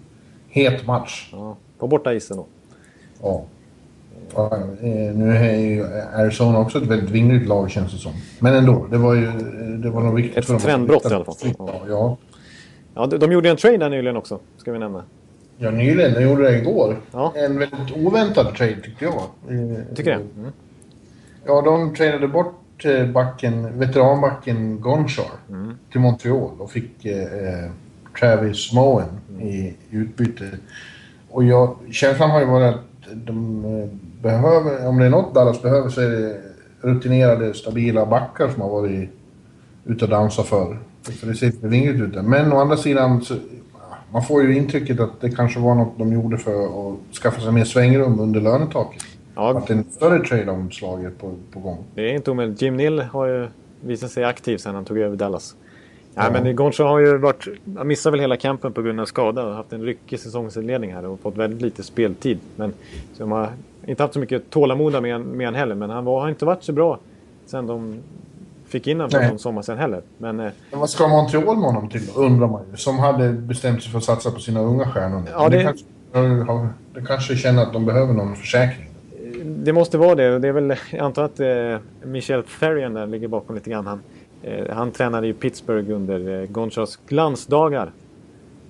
het match. Ja, på borta isen då. Ja. Ja, eh, nu är ju Arizona också ett väldigt vingligt lag känns det som. Men ändå, det var ju det var nog viktigt Ett för dem. att trendbrott i alla fall. Ja. Ja, de, de gjorde en trade där nyligen också, ska vi nämna. Ja, nyligen. De gjorde det igår. Ja. En väldigt oväntad trade tyckte jag. Tycker det. Mm. Ja, de tradade bort eh, backen, veteranbacken Gonchar Mm. till Montreal och fick eh, eh, Travis Moen Mm. i utbyte. Och jag, känslan har ju varit att de eh, behöver, om det är något Dallas behöver så är det rutinerade, stabila backar som har varit ute och dansat för. För det ser vingligt ut där. Men å andra sidan, så, man får ju intrycket att det kanske var något de gjorde för att skaffa sig mer svängrum under lönetaket. Ja, är en större trade-omslag är på, på gång. det är inte omöjligt. Jim Nill har ju visat sig aktiv sedan han tog över Dallas. Ja, men Goncho har ju varit... Han missade väl hela campen på grund av skada och haft en ryckig säsongsinledning här och fått väldigt lite speltid. Men så de har inte haft så mycket tålamod med, med han heller. Men han var, har inte varit så bra sen de fick in honom för någon sommar sen heller. Men eh, Men vad ska Montreal med honom till undrar man ju. Som hade bestämt sig för att satsa på sina unga stjärnor. Ja, det- kanske, ja, det kanske känner att de behöver någon försäkring. Det måste vara det. Det är väl, jag antar att eh, Michel Therrien där ligger bakom lite grann. Han, eh, han tränade i Pittsburgh under eh, Gonchas glansdagar.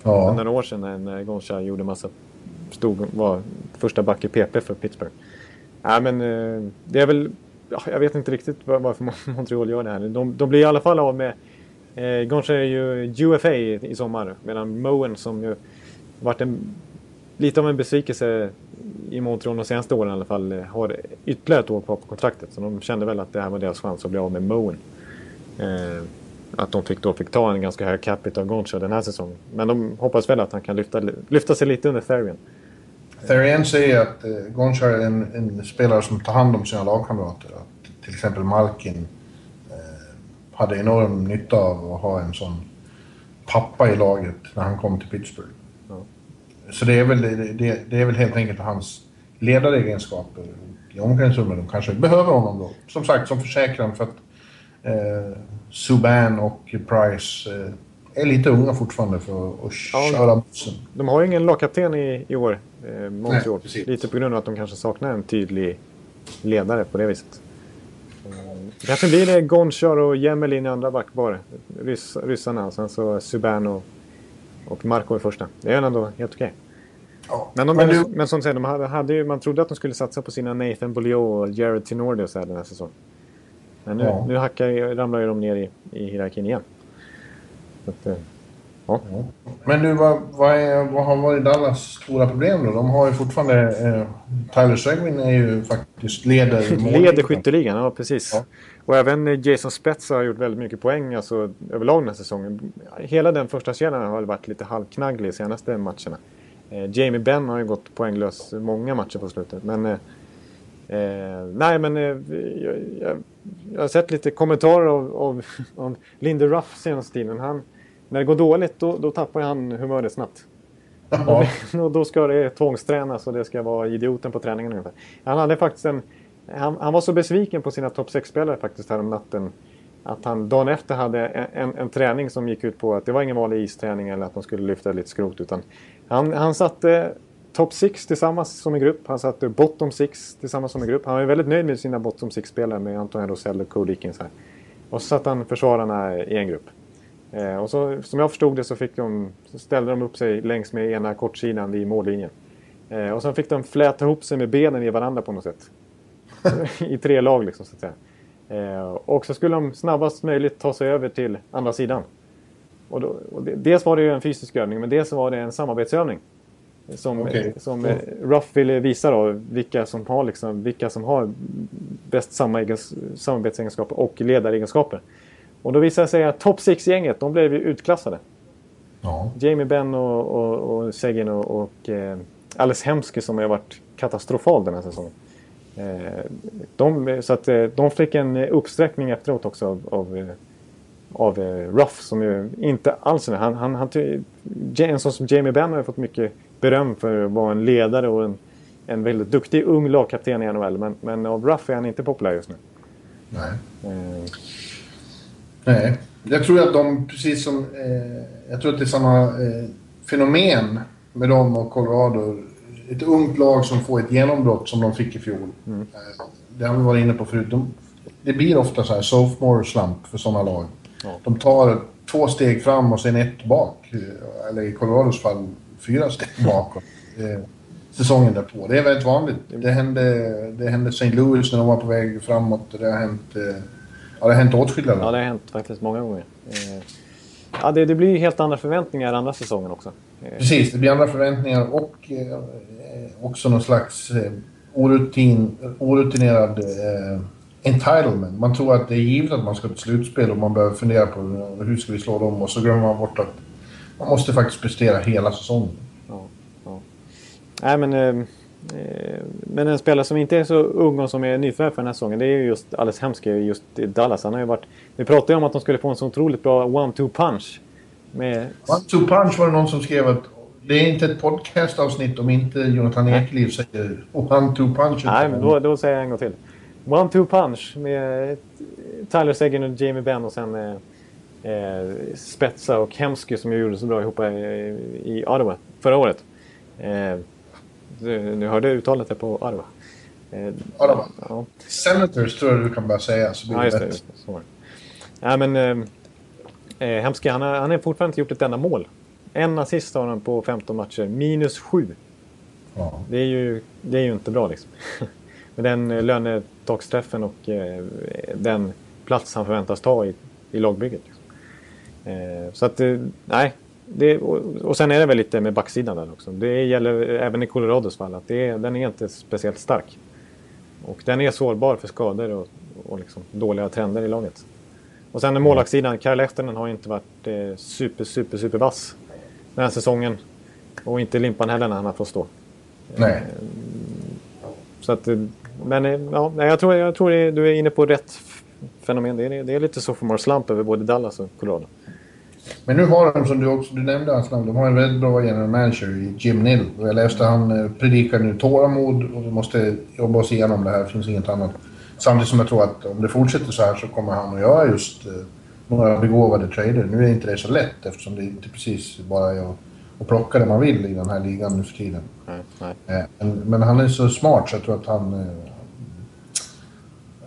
Ja. För några år sedan när- Goncha gjorde massa... Stod, var första back i PP för Pittsburgh. Ja, men eh, det är väl... Ja, jag vet inte riktigt var- varför Mon- Montreal gör det här. De, de blir i alla fall av med... Eh, Goncha är ju UFA i, i sommar. Medan Moen som ju varit en, lite av en besvikelse i Montreal de senaste åren i alla fall. Eh, har ytterligare ett år kvar på kontraktet. Så de kände väl att det här var deras chans att bli av med Moen. Eh, att de fick, då fick ta en ganska hög capita av Goncha den här säsongen. Men de hoppas väl att han kan lyfta, lyfta sig lite under Therian. Therian säger att eh, Gonchar är en, en spelare som tar hand om sina lagkamrater. Att till exempel Malkin eh, hade enorm nytta av att ha en sån pappa i laget när han kom till Pittsburgh. Så det är, väl, det, det, är väl helt enkelt hans ledaregenskaper i omklädningsrummet. De kanske behöver honom då. Som sagt, som försäkran för att eh, Subban och Price eh, är lite unga fortfarande för att Ja. köra bussen. De har ju ingen lagkapten i, i år, eh, Montreal. Lite på grund av att de kanske saknar en tydlig ledare på det viset. Eh, det kanske blir det Gonchar och Jemelin i andra backpar. Ryss, ryssarna. Sen så Subban och och Marco i första. Det är ändå helt okej. Ja. Men, de, Men du- men som sagt, de hade, hade ju, man trodde att de skulle satsa på sina Nathan Beaulieu och Jared Tinordi och så här den här säsongen. Men nu, Ja. nu hackar, ramlar ju de ner i, i hierarkin igen. Att, eh, ja. Men du, vad, vad, är, vad har varit Dallas stora problem då? De har ju fortfarande... Eh, Tyler Seguin är ju faktiskt leder... Leder skytteligan, ja precis. Och även Jason Spetsa har gjort väldigt mycket poäng alltså, överlag den här säsongen. Hela den första kedjan har varit lite halvknagglig de senaste matcherna. Eh, Jamie Benn har ju gått poänglös många matcher på slutet. Men, eh, eh, nej, men eh, jag, jag, jag har sett lite kommentarer av, av, av Lindy Ruff senaste tiden. Han, när det går dåligt då, då tappar han humöret snabbt. Ja. Och då ska det tvångstränas och det ska vara idioten på träningen ungefär. Han hade faktiskt en... Han, han var så besviken på sina topp 6-spelare faktiskt här om natten. Att han dagen efter hade en, en, en träning som gick ut på att det var ingen vanlig isträning eller att de skulle lyfta lite skrot. Utan han, han satte topp 6 tillsammans som en grupp. Han satte bottom 6 tillsammans som en grupp. Han var ju väldigt nöjd med sina bottom 6-spelare med Anton Rosell och Cole Eakins här. Och så satte han försvararna i en grupp. Eh, och så, som jag förstod det så, fick de, så ställde de upp sig längs med ena kortsidan vid mållinjen. Eh, och sen fick de fläta ihop sig med benen i varandra på något sätt. I tre lag liksom så att säga. Eh, och så skulle de snabbast möjligt ta sig över till andra sidan. Och då, och det, dels var det ju en fysisk övning men dels var det en samarbetsövning. Som, Okej. som eh, Ruff ville visa då vilka som har, liksom, vilka som har bäst samarbetsegenskaper och ledaregenskaper. Och då visade det sig att topp 6-gänget, de blev ju utklassade. Ja. Jamie Benn och, och, och Seguin och, och eh, Alice Hemsky som har varit katastrofal den här säsongen. Eh, de, så att eh, de fick en uppsträckning efteråt också av, av, eh, av eh, Ruff som ju inte alls är han, han, han, En sån som Jamie Benn har ju fått mycket beröm för att vara en ledare och en, en väldigt duktig ung lagkapten i NHL. Men, men av Ruff är han inte populär just nu. Nej. Eh, Nej. Jag tror att de, precis som... Eh, jag tror att det är samma eh, fenomen med dem och Colorado. Ett ungt lag som får ett genombrott som de fick i fjol. Mm. Eh, det har vi varit inne på förut. De, det blir ofta så här sophomore slump för sådana lag. Ja. De tar två steg fram och sen ett bak. Eh, Eller i Colorados fall fyra steg bakåt. Eh, säsongen därpå. Det är väldigt vanligt. Det hände, det hände St. Louis när de var på väg framåt. Det har hänt, ja, det har hänt åtskilliga Ja, det har hänt faktiskt många gånger. Ja, det, det blir ju helt andra förväntningar andra säsongen också. Precis, det blir andra förväntningar och också någon slags eh, orutin, orutinerad eh, entitlement. Man tror att det är givet att man ska till slutspel och man behöver fundera på eh, hur ska vi slå dem och så glömmer man bort att man måste faktiskt prestera hela säsongen. ja, ja. Nej, men, eh, eh, men en spelare som inte är så ung och som är nyförvärv för den här säsongen, det är ju just Alice Hemsky just i Dallas. Han har ju varit... Vi pratade ju om att de skulle få en så otroligt bra one-two punch. Med, One two punch var det någon som skrev att det är inte ett podcastavsnitt om inte Jonathan Ekeliv säger one two punch. nej, men då, då säger jag en gång till. One-two punch med Tyler Seguin och Jamie Benn och sen eh, eh, Spetsa och Hemsky som ju gjorde så bra ihop i, i Ottawa förra året. Eh, du, du hörde uttalet där på Ottawa. Eh, Ottawa. Ja, Senators tror jag du kan bara säga så blir ja det just det. rätt. Just det så. Nej, men eh, eh, Hemsky, han har, han har fortfarande inte gjort ett enda mål. En assist har han på 15 matcher. Minus 7. Ja. Det är ju, det är ju inte bra liksom. Med den eh, lönetaksträffen och eh, den plats han förväntas ta i, i lagbygget. Liksom. Eh, så att, eh, nej. Det, och, och sen är det väl lite med backsidan där också. Det gäller även i Colorados fall att det den är inte speciellt stark. Och den är sårbar för skador och, och liksom dåliga trender i laget. Och sen målvaktssidan, Kyle Lehtonen har inte varit eh, super, super, super vass den här säsongen. Och inte Limpan heller när han har fått stå. Nej. Så att, men ja, jag tror, jag tror du är inne på rätt fenomen. Det är, det är lite sophomore slump över både Dallas och Colorado. Men nu har de, som du också du nämnde hans namn, de har en väldigt bra general manager i Jim Nill. Och jag läste han eh, predikar nu tålamod och vi måste jobba oss igenom det här, det finns inget annat. Samtidigt som jag tror att om det fortsätter så här så kommer han att göra just eh, några begåvade trader. Nu är inte det så lätt eftersom det inte precis bara är att, att plocka det man vill i den här ligan nu för tiden. Nej, nej. Eh, Men, men han är så smart så jag tror att han... eh,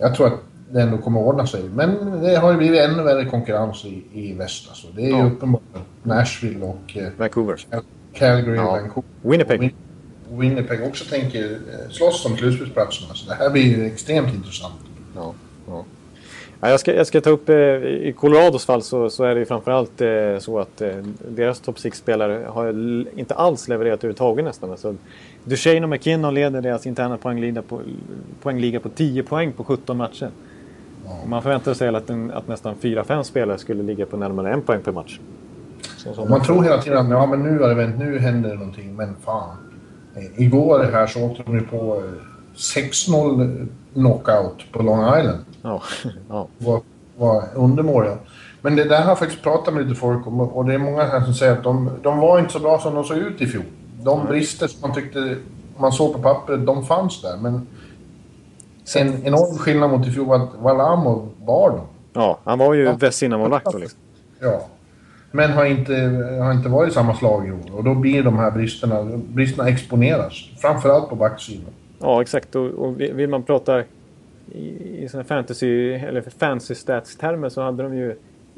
Jag tror att det ändå kommer att ordna sig. Men det har ju blivit ännu värre konkurrens i, i väst. Alltså. Det är ju Ja. uppenbart. Nashville och eh, Vancouver. Calgary och Ja. Vancouver. Winnipeg. Och Win- och Winnipeg också tänker slåss om slutspelsplatserna. Så det här blir ju extremt intressant. Ja, ja. Ja, jag, ska, jag ska ta upp, eh, i Colorados fall så, så är det ju framförallt eh, så att eh, deras topp 6-spelare har inte alls levererat överhuvudtaget nästan. Alltså, Duchene och McKinnon leder deras interna poängliga på, poängliga på 10 poäng på 17 matcher. Och Man förväntar sig att, en, att nästan 4-5 spelare skulle ligga på närmare en poäng per match. Så, så. Man tror hela tiden att ja, men nu har det vänt, nu händer det någonting. Men fan. Eh, Igår här så åkte de ju på eh, 6-0 knockout på Long Island. Ja, ja. var, var undermåliga. Men det där har jag faktiskt pratat med lite folk om och det är många här som säger att de, de var inte så bra som de såg ut i fjol. De brister som man tyckte man såg på pappret, de fanns där. Men en enorm skillnad mot i fjol var att Valamo var dem. ja, han var ju Ja. Vesina-målvakt då liksom. Ja. Men har inte, har inte varit i samma slag i år. Och då blir de här bristerna, bristerna exponeras. Framförallt på backsidan. Ja, exakt. Och, och vill man prata i, i såna fantasy eller fancy stats-termer så hade de ju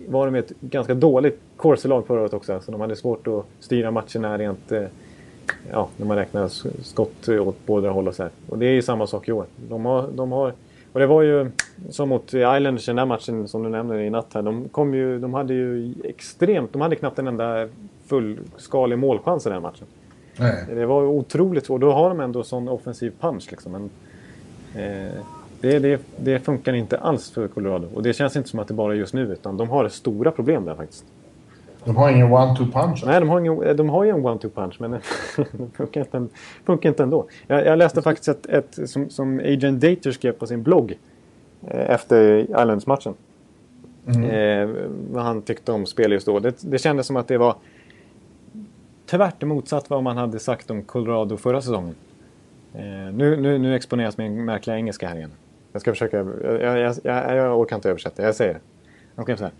var de ett ganska dåligt corsi-lag förra året också. Så de hade svårt att styra matcherna rent... eh, Ja, när man räknar skott åt båda håll och så här. Och det är ju samma sak i år. De har... De har och det var ju som mot Islanders den där matchen som du nämnde i natt här. De kom ju... De hade ju extremt... De hade knappt en enda fullskalig målchans i den matchen. Nej. Det var otroligt svårt. Då har de ändå sån offensiv punch. Liksom. Men, eh, det, det, det funkar inte alls för Colorado. Och det känns inte som att det bara är just nu. Utan de har stora problem där faktiskt. De har ingen one-two punch. Nej, de har, ingen, de har ju en one-two punch. Men den funkar inte, funkar inte ändå. Jag, jag läste faktiskt ett, ett som, som Agent Dater skrev på sin blogg. Eh, efter Islands-matchen. Eh, vad han tyckte om spel just då. Det, det kändes som att det var tvärt motsatt vad man hade sagt om Colorado förra säsongen. Eh, nu, nu, nu exponeras min märkliga engelska här igen. Jag ska försöka... Jag, jag, jag, jag orkar inte översätta. Jag säger skrev så här.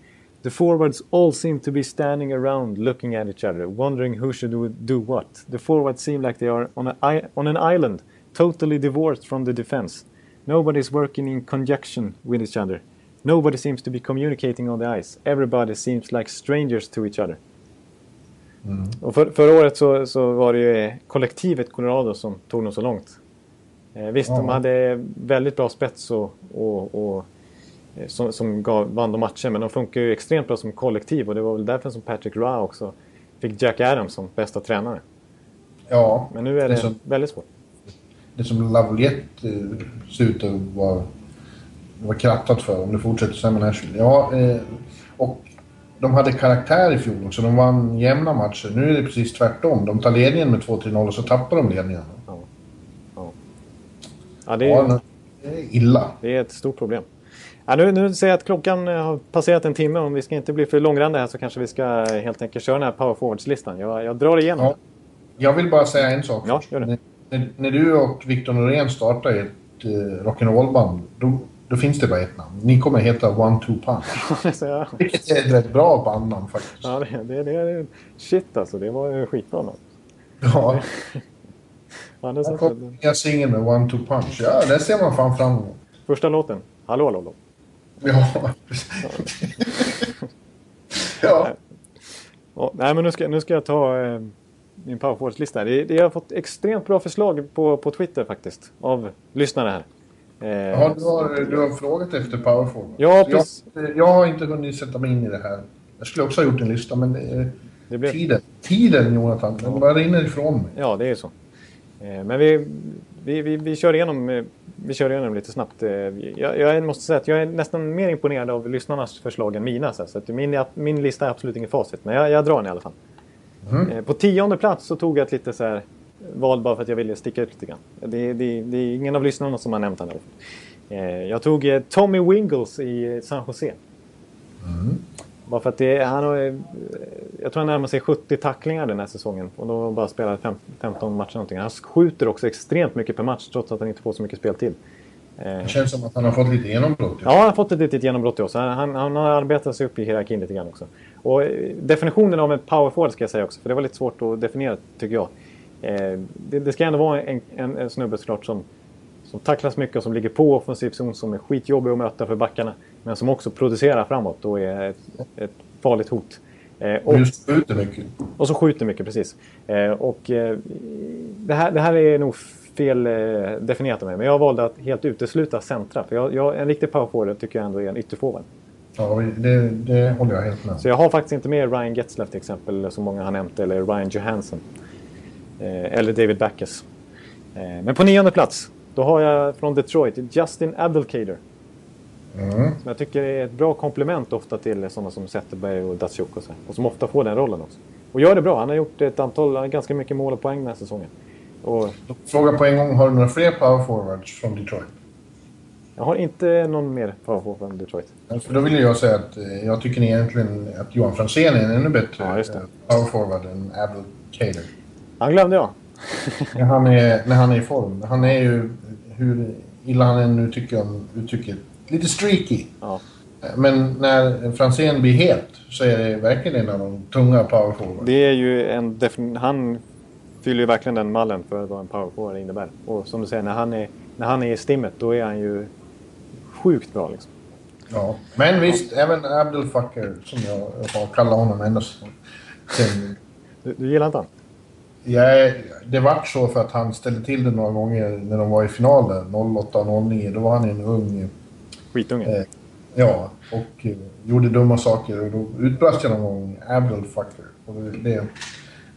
The forwards all seem to be standing around looking at each other, wondering who should do, what. The forwards seem like they are on, a, on an island, totally divorced from the defense. Nobody's working in conjunction with each other. Nobody seems to be communicating on the ice. Everybody seems like strangers to each other. Och för, förra året så, så var det ju kollektivet Colorado som tog dem så långt. Eh, visst, de Ja. hade väldigt bra spets och, och, och eh, som, som gav, vann de matcher, men de funkar ju extremt bra som kollektiv och det var väl därför som Patrick Roy också fick Jack Adams som bästa tränare. Ja, Men nu är Det det, så- väldigt svårt. det som Lavaliette eh, ser ut att vara, vara krattat för om det fortsätter så här med Nashville. Ja, och de hade karaktär i fjol också. De vann jämna matcher. Nu är det precis tvärtom. De tar ledningen med 2-3-0 och så tappar de ledningen. Ja, det, Ja, är, är illa. det är ett stort problem. Ja, nu, nu ser jag att klockan eh, har passerat en timme. Om vi ska inte bli för långrandiga här så kanske vi ska helt enkelt köra den här power forwards-listan. Jag, jag drar igenom Ja. Jag vill bara säga en sak. Ja, gör det. När, när, när du och Victor Norén startar ett eh, rock'n'roll-band, då, då finns det bara ett namn. Ni kommer heta One Two Punch. Jag- Vilket är ett rätt bra bandnamn faktiskt. Ja, det, det, det shit alltså. Det var skitbra namn. Ja. Det är så, kommer nya singeln med One Two Punch. Ja, det ser man fan fram emot. första låten. Hallå, hallå, hallå. Ja, ja. Ja, nej, men nu ska, nu ska jag ta eh, min powerforwards-lista. Jag har fått extremt bra förslag på, på Twitter faktiskt. Av lyssnare här. Eh, ja du, har, du har frågat efter powerforward. Ja, jag, precis. jag har inte hunnit sätta mig in i det här. Jag skulle också ha gjort en lista, men eh, Det blev- tiden, tiden Jonathan, den bara rinner ifrån mig. Ja, det är så. Eh, Men vi, vi, vi, vi, kör igenom, eh, vi kör igenom lite snabbt. Eh, Jag, jag måste säga att jag är nästan mer imponerad av lyssnarnas förslag än mina. Så att min, min lista är absolut inget facit, men jag, jag drar den i alla fall. Eh, På tionde plats så tog jag ett lite så här val bara för att jag ville sticka ut lite grann. Det, det, det är ingen av lyssnarna som har nämnt. Eh, Jag tog Tommy Wingles i San Jose. Bara för att det, han har, jag tror han närmar sig 70 tacklingar den här säsongen. Och då har han bara spelat fem, 15 matcher någonting. Han skjuter också extremt mycket per match trots att han inte får så mycket speltid. Eh, Det känns som att han har fått lite genombrott. Ja, han har fått ett litet genombrott i oss. Han, han, han har arbetat sig upp i hierarkin lite grann också. Och eh, definitionen av en power forward ska jag säga också, för det var lite svårt att definiera tycker jag. Eh, det, det ska ändå vara en, en, en snubbe såklart som, som tacklas mycket och som ligger på offensiv zon som är skitjobbig att möta för backarna. Men som också producerar framåt och är ett, ett farligt hot. Eh, och, just skjuter mycket. Och så skjuter mycket, precis. Eh, och eh, det, här, det här är nog fel eh, definierat av mig. Men jag valde att helt utesluta centra. För jag, jag, en riktig powerforward tycker jag ändå är en ytterforward. Ja, det, det håller jag helt med Så jag har faktiskt inte med Ryan Getzlaff till exempel, som många har nämnt, eller Ryan Johansson. Eh, eller David Backes. Eh, men på nionde plats, då har jag från Detroit Justin Abdelkader. Mm. Som jag tycker är ett bra komplement ofta till sådana som Zetterberg och Datsjuk och så. Och som ofta får den rollen också. Och gör det bra. Han har gjort ett antal, ganska mycket mål och poäng den här säsongen. Och... Fråga på en gång, har du några fler power forwards från Detroit? Jag har inte någon mer power forward från Detroit. För då vill jag säga att eh, jag tycker egentligen att Johan Franzén är en ännu bättre ja, eh, power forward än Abel Cater. Han glömde jag. när, han är, när han är i form. Han är ju, hur illa han än nu tycker om uttrycket, lite streaky. Ja. Men när Franzén blir het så är det verkligen en av de tunga power forward. Det är ju en Han fyller ju verkligen den mallen för vad en power forward innebär. Och som du säger, när han är, när han är i stimmet då är han ju sjukt bra liksom. Ja, men visst, ja. även Abdelfucker som jag har kallat honom ända sen... Du, du gillar inte han? Ja, det vart så för att han ställde till det några gånger när de var i finalen, 08 och 09. Då var han en ung... Skitunge? Eh, ja, och eh, gjorde dumma saker och då utbrast jag någon gång Abdelfucker. Och det,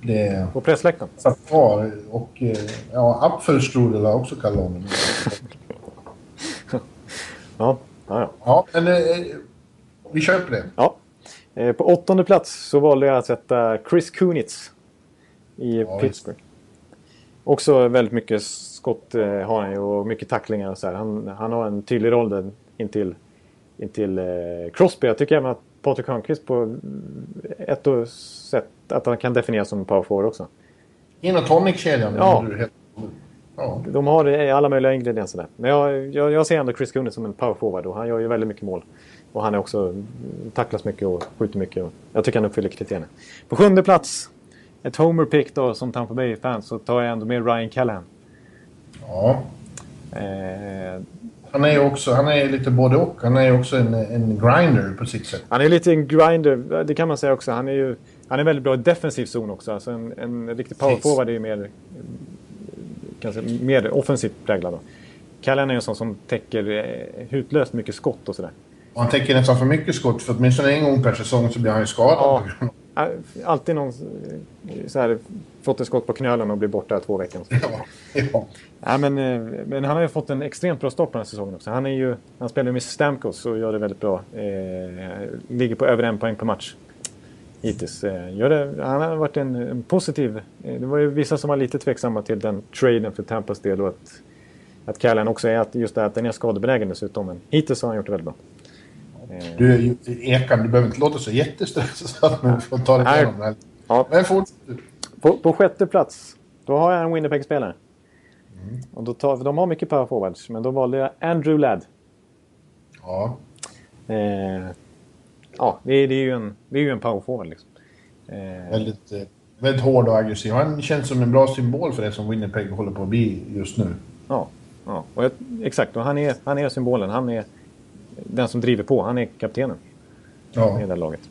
det, På pressläktaren? Satt kvar. Och eh, ja, Apfelstrudel har också kallat honom. ja, ja, ja. Ja, men eh, vi köper det. Ja. Eh, på åttonde plats så valde jag att sätta Chris Kunitz i ja, Pittsburgh. Också väldigt mycket skott eh, har han ju och mycket tacklingar och så här. Han, han har en tydlig roll där intill, intill eh, Crosby. Jag tycker även att Patrik Hörnqvist på ett sätt att han kan definieras som power forward också. In och tonic-kedjan? Ja. ja. De har alla möjliga ingredienser där. Men jag, jag, jag ser ändå Chris Gunner som en power forward och han gör ju väldigt mycket mål. Och han är också tacklas mycket och skjuter mycket. Jag tycker han uppfyller kriterierna. På sjunde plats, ett homer pick då som Tampa Bay-fan, så tar jag ändå med Ryan Callahan. Ja. Eh, han är ju också, han är lite både och. Han är ju också en, en grinder på sitt sätt. Han är lite en grinder, det kan man säga också. Han är ju han är väldigt bra i defensiv zon också. Alltså en, en riktig powerforward är ju mer, kanske mer offensivt präglad. Då. Callan är en sån som täcker eh, hutlöst mycket skott och sådär. Och han täcker nästan för mycket skott för åtminstone en gång per säsong så blir han ju skadad. Ja, alltid någon så här, fått ett skott på knölen och blir borta två veckor. Ja, ja. ja men, eh, men han har ju fått en extremt bra start på den här säsongen också. Han, är ju, han spelar med Stamkos och gör det väldigt bra. Eh, ligger på över en poäng per match hittills. Eh, gör det, han har varit en, en, positiv... Eh, det var ju vissa som var lite tveksamma till den traden för Tampas del och att, att Callan också är att just det att den är skadebenägen dessutom. Men hittills har han gjort det väldigt bra. Du, Ekan, du behöver inte låta så jättestressad men får ta det igenom det ja. Men fortsätt på, på sjätte plats, då har jag en Winnipeg-spelare. Mm. Och då tar, de har mycket power forwards, men då valde jag Andrew Ladd. Ja. Eh, ja, det, det, är ju en, det är ju en power forward liksom. Eh, väldigt, eh, väldigt hård och aggressiv. Han känns som en bra symbol för det som Winnipeg håller på att bli just nu. Ja, ja. Och jag, exakt. Och han, är, han är symbolen. Han är den som driver på. Han är kaptenen ja. i det laget.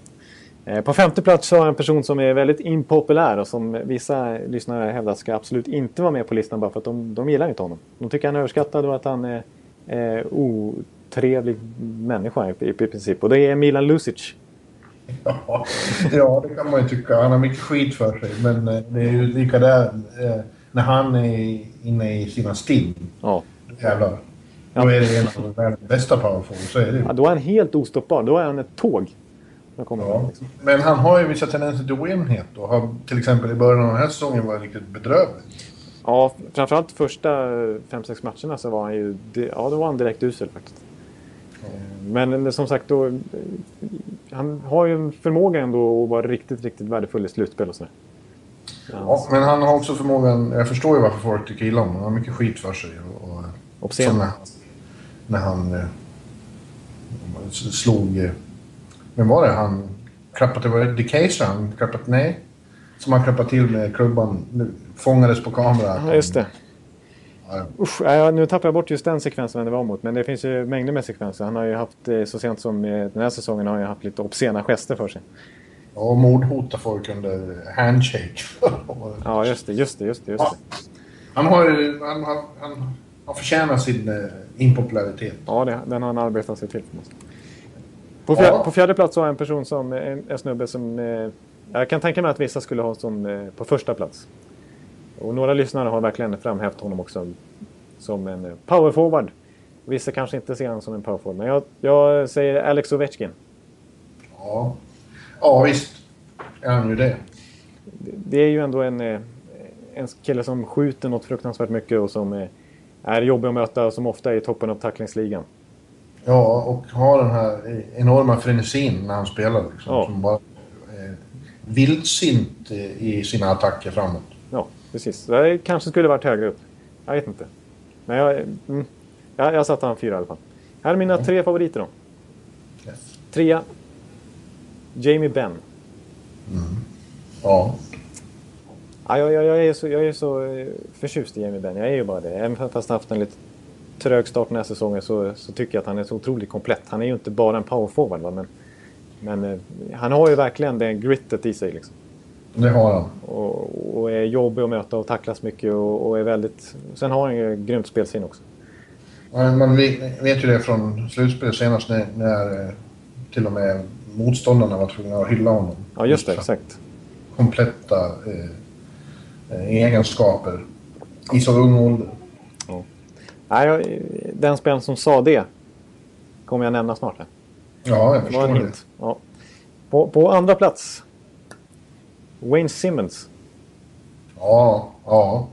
Eh, på femte plats har jag en person som är väldigt impopulär och som vissa lyssnare hävdar ska absolut inte vara med på listan bara för att de, de gillar inte honom. De tycker han är överskattad och att han är eh, otrevlig människa i, i, princip. Och det är Milan Lucic. Ja, ja, det kan man ju tycka. Han har mycket skit för sig. Men eh, det är ju lika där eh, när han är inne i sina stim. Ja. Jävlar. Då är det en av världens bästa powerforwards. Så är det ju. Ja, då är han helt ostoppbar. Då är han ett tåg. Ja. Liksom. Men han har ju vissa tendenser till ojämnhet och har till exempel i början av den här säsongen varit riktigt bedrövlig. Ja, framförallt första 5-6 matcherna så var han ju ja, då var han direkt usel faktiskt. Men som sagt, då, han har ju en förmåga ändå att vara riktigt, riktigt värdefull i slutspel och sådär. Ja, men han har också förmågan, jag förstår ju varför folk tycker illa om honom. Han har mycket skit för sig. Och, och som när, han eh, slog... Eh, vem var det? Han klappade. Var det Decaser han klappade... Nej. Som han klappade till med klubban. Fångades på kamera. Ja, just det. Ja, Usch, ja, nu tappar jag bort just den sekvensen det var mot. Men det finns ju mängder med sekvenser. Han har ju haft, eh, så sent som den här säsongen, har han haft lite obscena gester för sig. och mordhota folk under handshake. Ja, just det, just det, just det. Just Ja. det. Han har ju... Han, han, han, han förtjänar sin eh, impopularitet. Ja, det, den har han arbetat sig till. På, fjärde, Ja. på fjärde plats har jag en person som, en, en snubbe som... Eh, jag kan tänka mig att vissa skulle ha som eh, på första plats. Och några lyssnare har verkligen framhävt honom också som en eh, powerforward. Vissa kanske inte ser honom som en powerforward, men jag, jag säger Alex Ovechkin. Ja, ja visst är han ju det. Det är ju ändå en, eh, en kille som skjuter något fruktansvärt mycket och som eh, är jobbig att möta som ofta är i toppen av tacklingsligan. Ja, och har den här enorma frenesin när han spelar. Liksom, Ja. Som bara eh, vildsint i sina attacker framåt. Ja, precis. Det kanske skulle varit högre upp. Jag vet inte. Men jag, mm, jag, jag satte han fyra i alla fall. Här är mina tre favoriter då. Yes. Trea. Jamie Benn. Ja, Ja, jag, jag, jag är så, jag är så eh, förtjust i Jamie Benn. Jag är ju bara det. Även fast han haft en lite trög start den här säsongen så, så tycker jag att han är så otroligt komplett. Han är ju inte bara en powerforward va? men, men eh, han har ju verkligen det grittet i sig. Liksom. det har han. Och, och är jobbig att möta och tacklas mycket och, och är väldigt... Sen har han ju grymt spelsinne också. Man vet ju det från slutspelet senast när, när eh, till och med motståndarna var tvungna att hylla honom. Ja, just det. Exakt. Kompletta eh, egenskaper i så ung ålder. Nej, jag, den spelaren som sa det kommer jag nämna snart. Här. Ja, jag förstår det. Ja. På, på andra plats. Wayne Simmons. Ja, ja.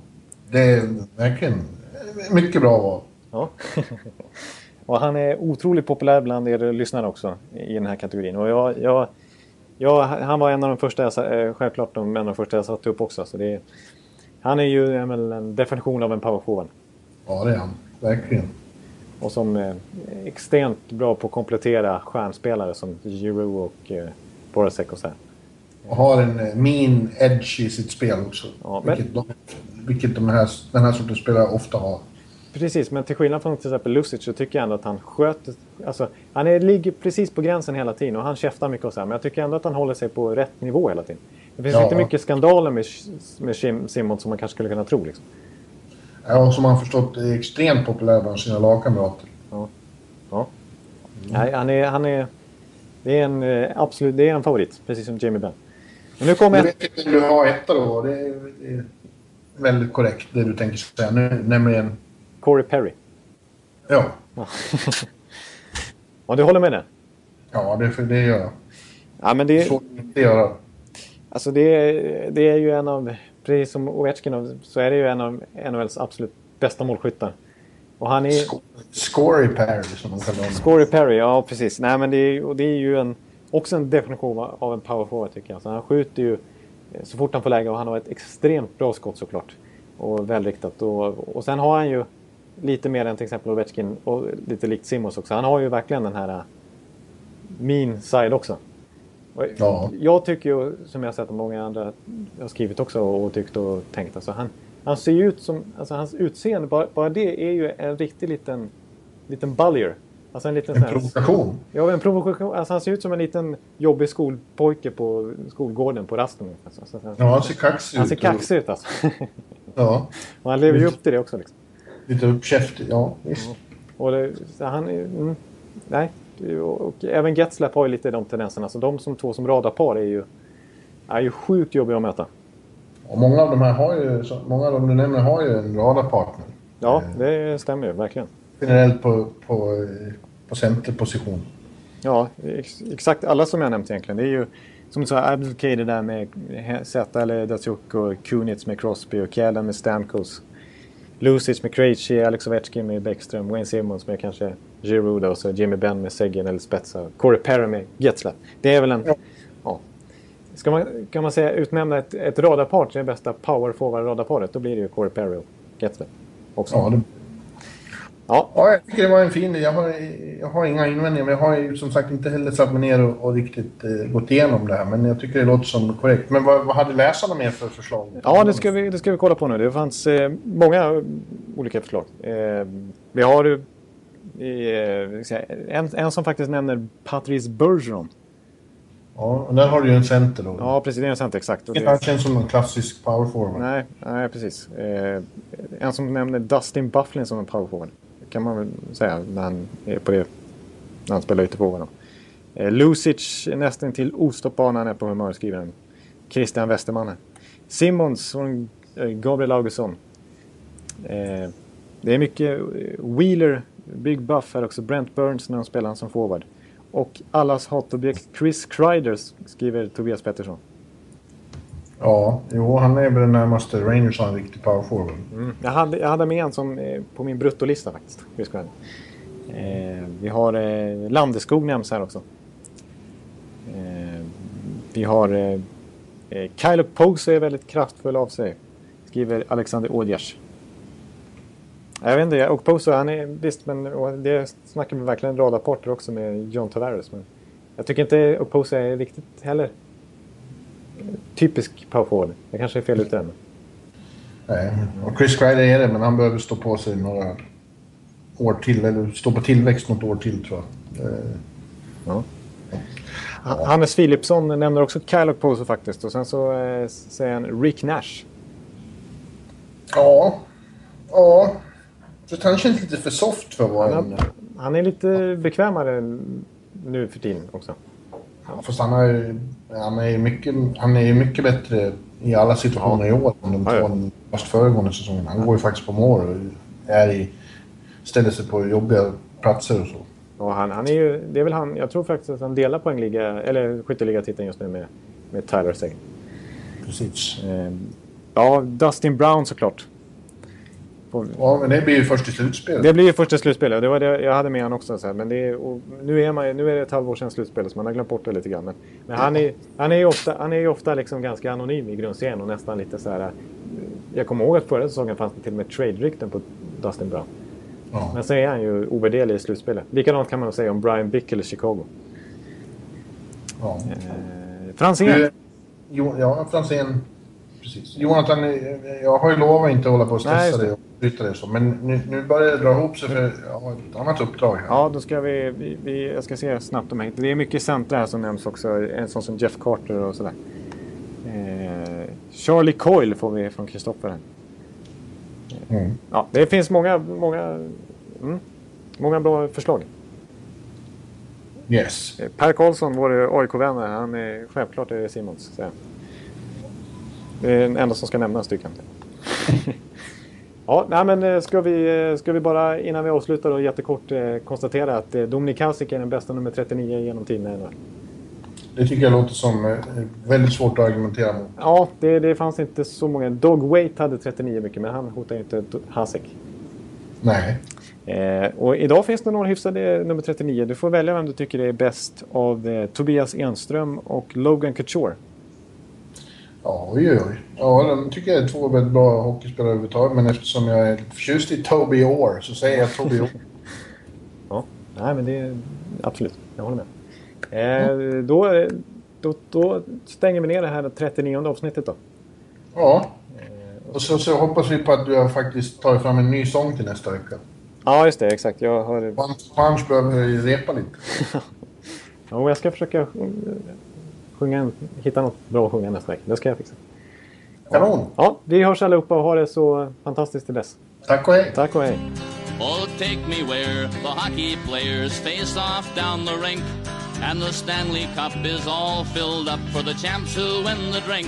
Det är verkligen mycket bra val. Ja. och han är otroligt populär bland er lyssnare också i den här kategorin. Och jag, jag, jag, han var en av de första jag, eh, självklart en av de första jag satte upp också. Så är, han är ju en, definition av en powerforward. Ja, det är han. Verkligen. Och som eh, är extremt bra på att komplettera stjärnspelare som Giroud och eh, Borasek och så här. Och har en eh, mean edge i sitt spel också. Ja, men- vilket de, vilket de här, den här sortens spelare ofta har. Precis, men till skillnad från till exempel Lucic så tycker jag ändå att han sköter... Alltså, han är, ligger precis på gränsen hela tiden och han käftar mycket och så här, Men jag tycker ändå att han håller sig på rätt nivå hela tiden. Det finns Ja. inte mycket skandaler med, med Sim- Simon som man kanske skulle kunna tro. Liksom. Ja, och som han förstått är extremt populär bland sina lagkamrater. Ja. Nej, han är... Han är det är en eh, absolut det är en favorit, precis som Jamie Benn. Men nu kommer jag... vet inte om du har etta då. Det är, det är väldigt korrekt det du tänker säga nu. Nämligen... Corey Perry. Ja, Ja, du håller med där? ja det, det gör jag. Ja, men det, Så inte göra. alltså det, är- det är ju en av... Precis som Ovechkin så är det ju en av NHLs absolut bästa målskyttar. Och han är... Sc- Scory Perry som de kallar honom. Corey Perry, ja precis. Nej, men det är, och det är ju en, också en definition av- en power forward tycker jag. Så han skjuter ju så fort han får läge och han har ett extremt bra skott såklart. Och välriktat. Och, och sen har han ju lite mer än till exempel Ovechkin och lite likt Simons också. Han har ju verkligen den här eh, mean side också. Och Ja. Jag tycker ju, som jag har sett att många andra har skrivit också och tyckt och tänkt. Alltså han, han ser ju ut som, alltså hans utseende, bara, bara det är ju en riktig liten, liten bullier. Alltså en liten En provokation. Ja, en provokation. Alltså han ser ut som en liten jobbig skolpojke på skolgården på rasten. Alltså, alltså, Ja, han ser kaxig han ser ut. kaxig ut alltså. Ja, och han lever ju upp till det också. Liksom. Lite uppkäftig. Ja, visst. Och det, han är... Mm, nej. Och, även Getzlapp har ju lite de tendenserna. Så de som två som radarpar är ju, är ju sjukt jobbiga att möta. Och många av de här har ju, många av dem du nämner har ju en radarpartner. Ja, det stämmer ju verkligen. Generellt på, på, på centerposition. Ja, ex, exakt alla som jag nämnt egentligen. Det är ju som du sa, Abdelkader där med Zeta eller Datsjuk och Kunitz med Crosby och Kjellen med Stamkos. Lucic med Krejci, Alex Ovechkin med Bäckström, Wayne Simmons med kanske Giroud och så Jimmy Benn med Seguin eller Spezza. Corey Perry med Getzlaff. Det är väl en... Ja. Ja. Ska man, kan man säga utnämna ett, ett radarpar till det bästa power forward radarparet då blir det ju Corey Perry och Getzlaff. Också. Ja, det, Ja. Ja, jag tycker det var en fin... Jag har, jag har inga invändningar, men jag har ju som sagt inte heller satt mig ner och, och riktigt eh, gått igenom det här. Men jag tycker det låter som korrekt. Men vad, vad hade läsarna mer för förslag? Ja, det ska, vi, det ska vi kolla på nu. Det fanns eh, många olika förslag. Eh, vi har eh, en, en som faktiskt nämner Patrice Bergeron. Ja, och där har du ju en center då. Ja, precis. Det är en center, exakt. Det det, känns som en klassisk powerforward. nej, nej, precis. Eh, en som nämner Dustin Bufflin som en powerforward. Det kan man väl säga när han är på det. När han spelar ytterforward. Eh, Lucic är nästan till ostoppbar när han är på humör, skriver han. Christian Westerman Simons från och Gabriel Augustsson. Eh, det är mycket eh, Wheeler, Big Buff här också. Brent Burns när de spelar han som forward. Och allas hatobjekt Chris Kreider skriver Tobias Pettersson. Ja, jo, han är väl den närmaste Rangers har en riktig powerforward. Mm. Jag, hade, jag hade med en som eh, på min bruttolista faktiskt. Vi, ska, Eh, vi har eh, Landeskog nämns här också. Eh, vi har eh, eh Kyle Pose är väldigt kraftfull av sig. Skriver Alexander Odjers. Jag vet inte, och Pose, han är visst, men och det snackar vi verkligen radarparter också med John Tavares. Men jag tycker inte Pose är riktigt heller typisk power forward. Jag kanske är fel ute än. Nej, och Chris Kreider är det, men han behöver stå på sig några år till. Eller stå på tillväxt något år till, tror jag. Ja. Ha- Hannes Philipsson nämner också Kyle Poso faktiskt. Och sen så eh, säger han Rick Nash. Ja. Ja. Så han känns lite för soft för en... Han, han är lite bekvämare nu för tiden också. Ja, fast han, har ju, han, är ju mycket, han är ju mycket bättre i alla situationer i år än de Ja, ja. två fast föregående säsongen. Han går ju faktiskt på mål och är i, ställer sig på jobbiga platser och så. Och han, han är ju, det är väl han, jag tror faktiskt att han delar poängliga, eller skytteligatiteln just nu med, med Tyler Seguin. Precis. Eh, ja, Dustin Brown såklart. Får- Ja, men det blir ju först i slutspelet. Det blir ju första slutspelet. Det var det jag hade med han också. Så här. Men är, nu, är man, nu är det ett halvår sedan slutspelet så man har glömt bort det lite grann. Men, men han, är, han är ju ofta, han är ofta liksom ganska anonym i grundserien och nästan lite så här. eh, Jag kommer ihåg att förra säsongen fanns det till och med trade-rykten på Dustin Brown. Ja. Men så är han ju ovärderlig i slutspelet. Likadant kan man säga om Brian Bickle i Chicago. Ja. Eh, Franzén. Jo, ja, Franzén. Precis. Jonathan, eh, jag har ju lovat inte att hålla på och stressa dig och så. Men nu, nu börjar det dra ihop sig för jag har ett annat uppdrag här. Ja, då ska vi, vi, vi... Jag ska se snabbt om jag hittar. Det är mycket centra här som nämns också. En sån som Jeff Carter och sådär. Eh, Charlie Coyle får vi från Kristoffer. Mm. Ja, det finns många, många, mm, många bra förslag. Yes. Eh, Per Karlsson, vår AIK-vän, han är självklart är Simons. han. Det är den enda som ska nämnas tycker jag. ja, nej, men eh, ska vi, eh, ska vi bara innan vi avslutar då jättekort eh, konstatera att Dominik Hasek är den bästa nummer 39 genom tiden. Det tycker jag låter som väldigt svårt att argumentera mot. Ja, det, det fanns inte så många. Dog Wait hade 39 mycket, men han hotar ju inte Hasek. Nej. Eh, och idag finns det några hyfsade nummer 39. Du får välja vem du tycker är bäst av eh, Tobias Enström och Logan Couture. Ja, oj, oj. Ja, de tycker jag är två väldigt bra hockeyspelare överhuvudtaget. Men eftersom jag är förtjust i Toby Orr så säger jag Toby Orr. Ja, nej men det är absolut. Jag håller med. Eh, då, då, då stänger vi ner det här 39 avsnittet då. Ja. Och så, så hoppas vi på att du har faktiskt tagit fram en ny sång till nästa vecka. Ja, just det. Exakt. Jag har... Punch, punch behöver repa lite. Ja, jag ska försöka sjunga en, hitta något bra att sjunga nästa vecka. Det ska jag fixa. Kanon! Ja, vi hörs allihopa och ha det så fantastiskt till dess. Tack och hej! Tack och hej! Oh, take me where the hockey players face off down the rink. And the Stanley Cup is all filled up for the champs who win the drink.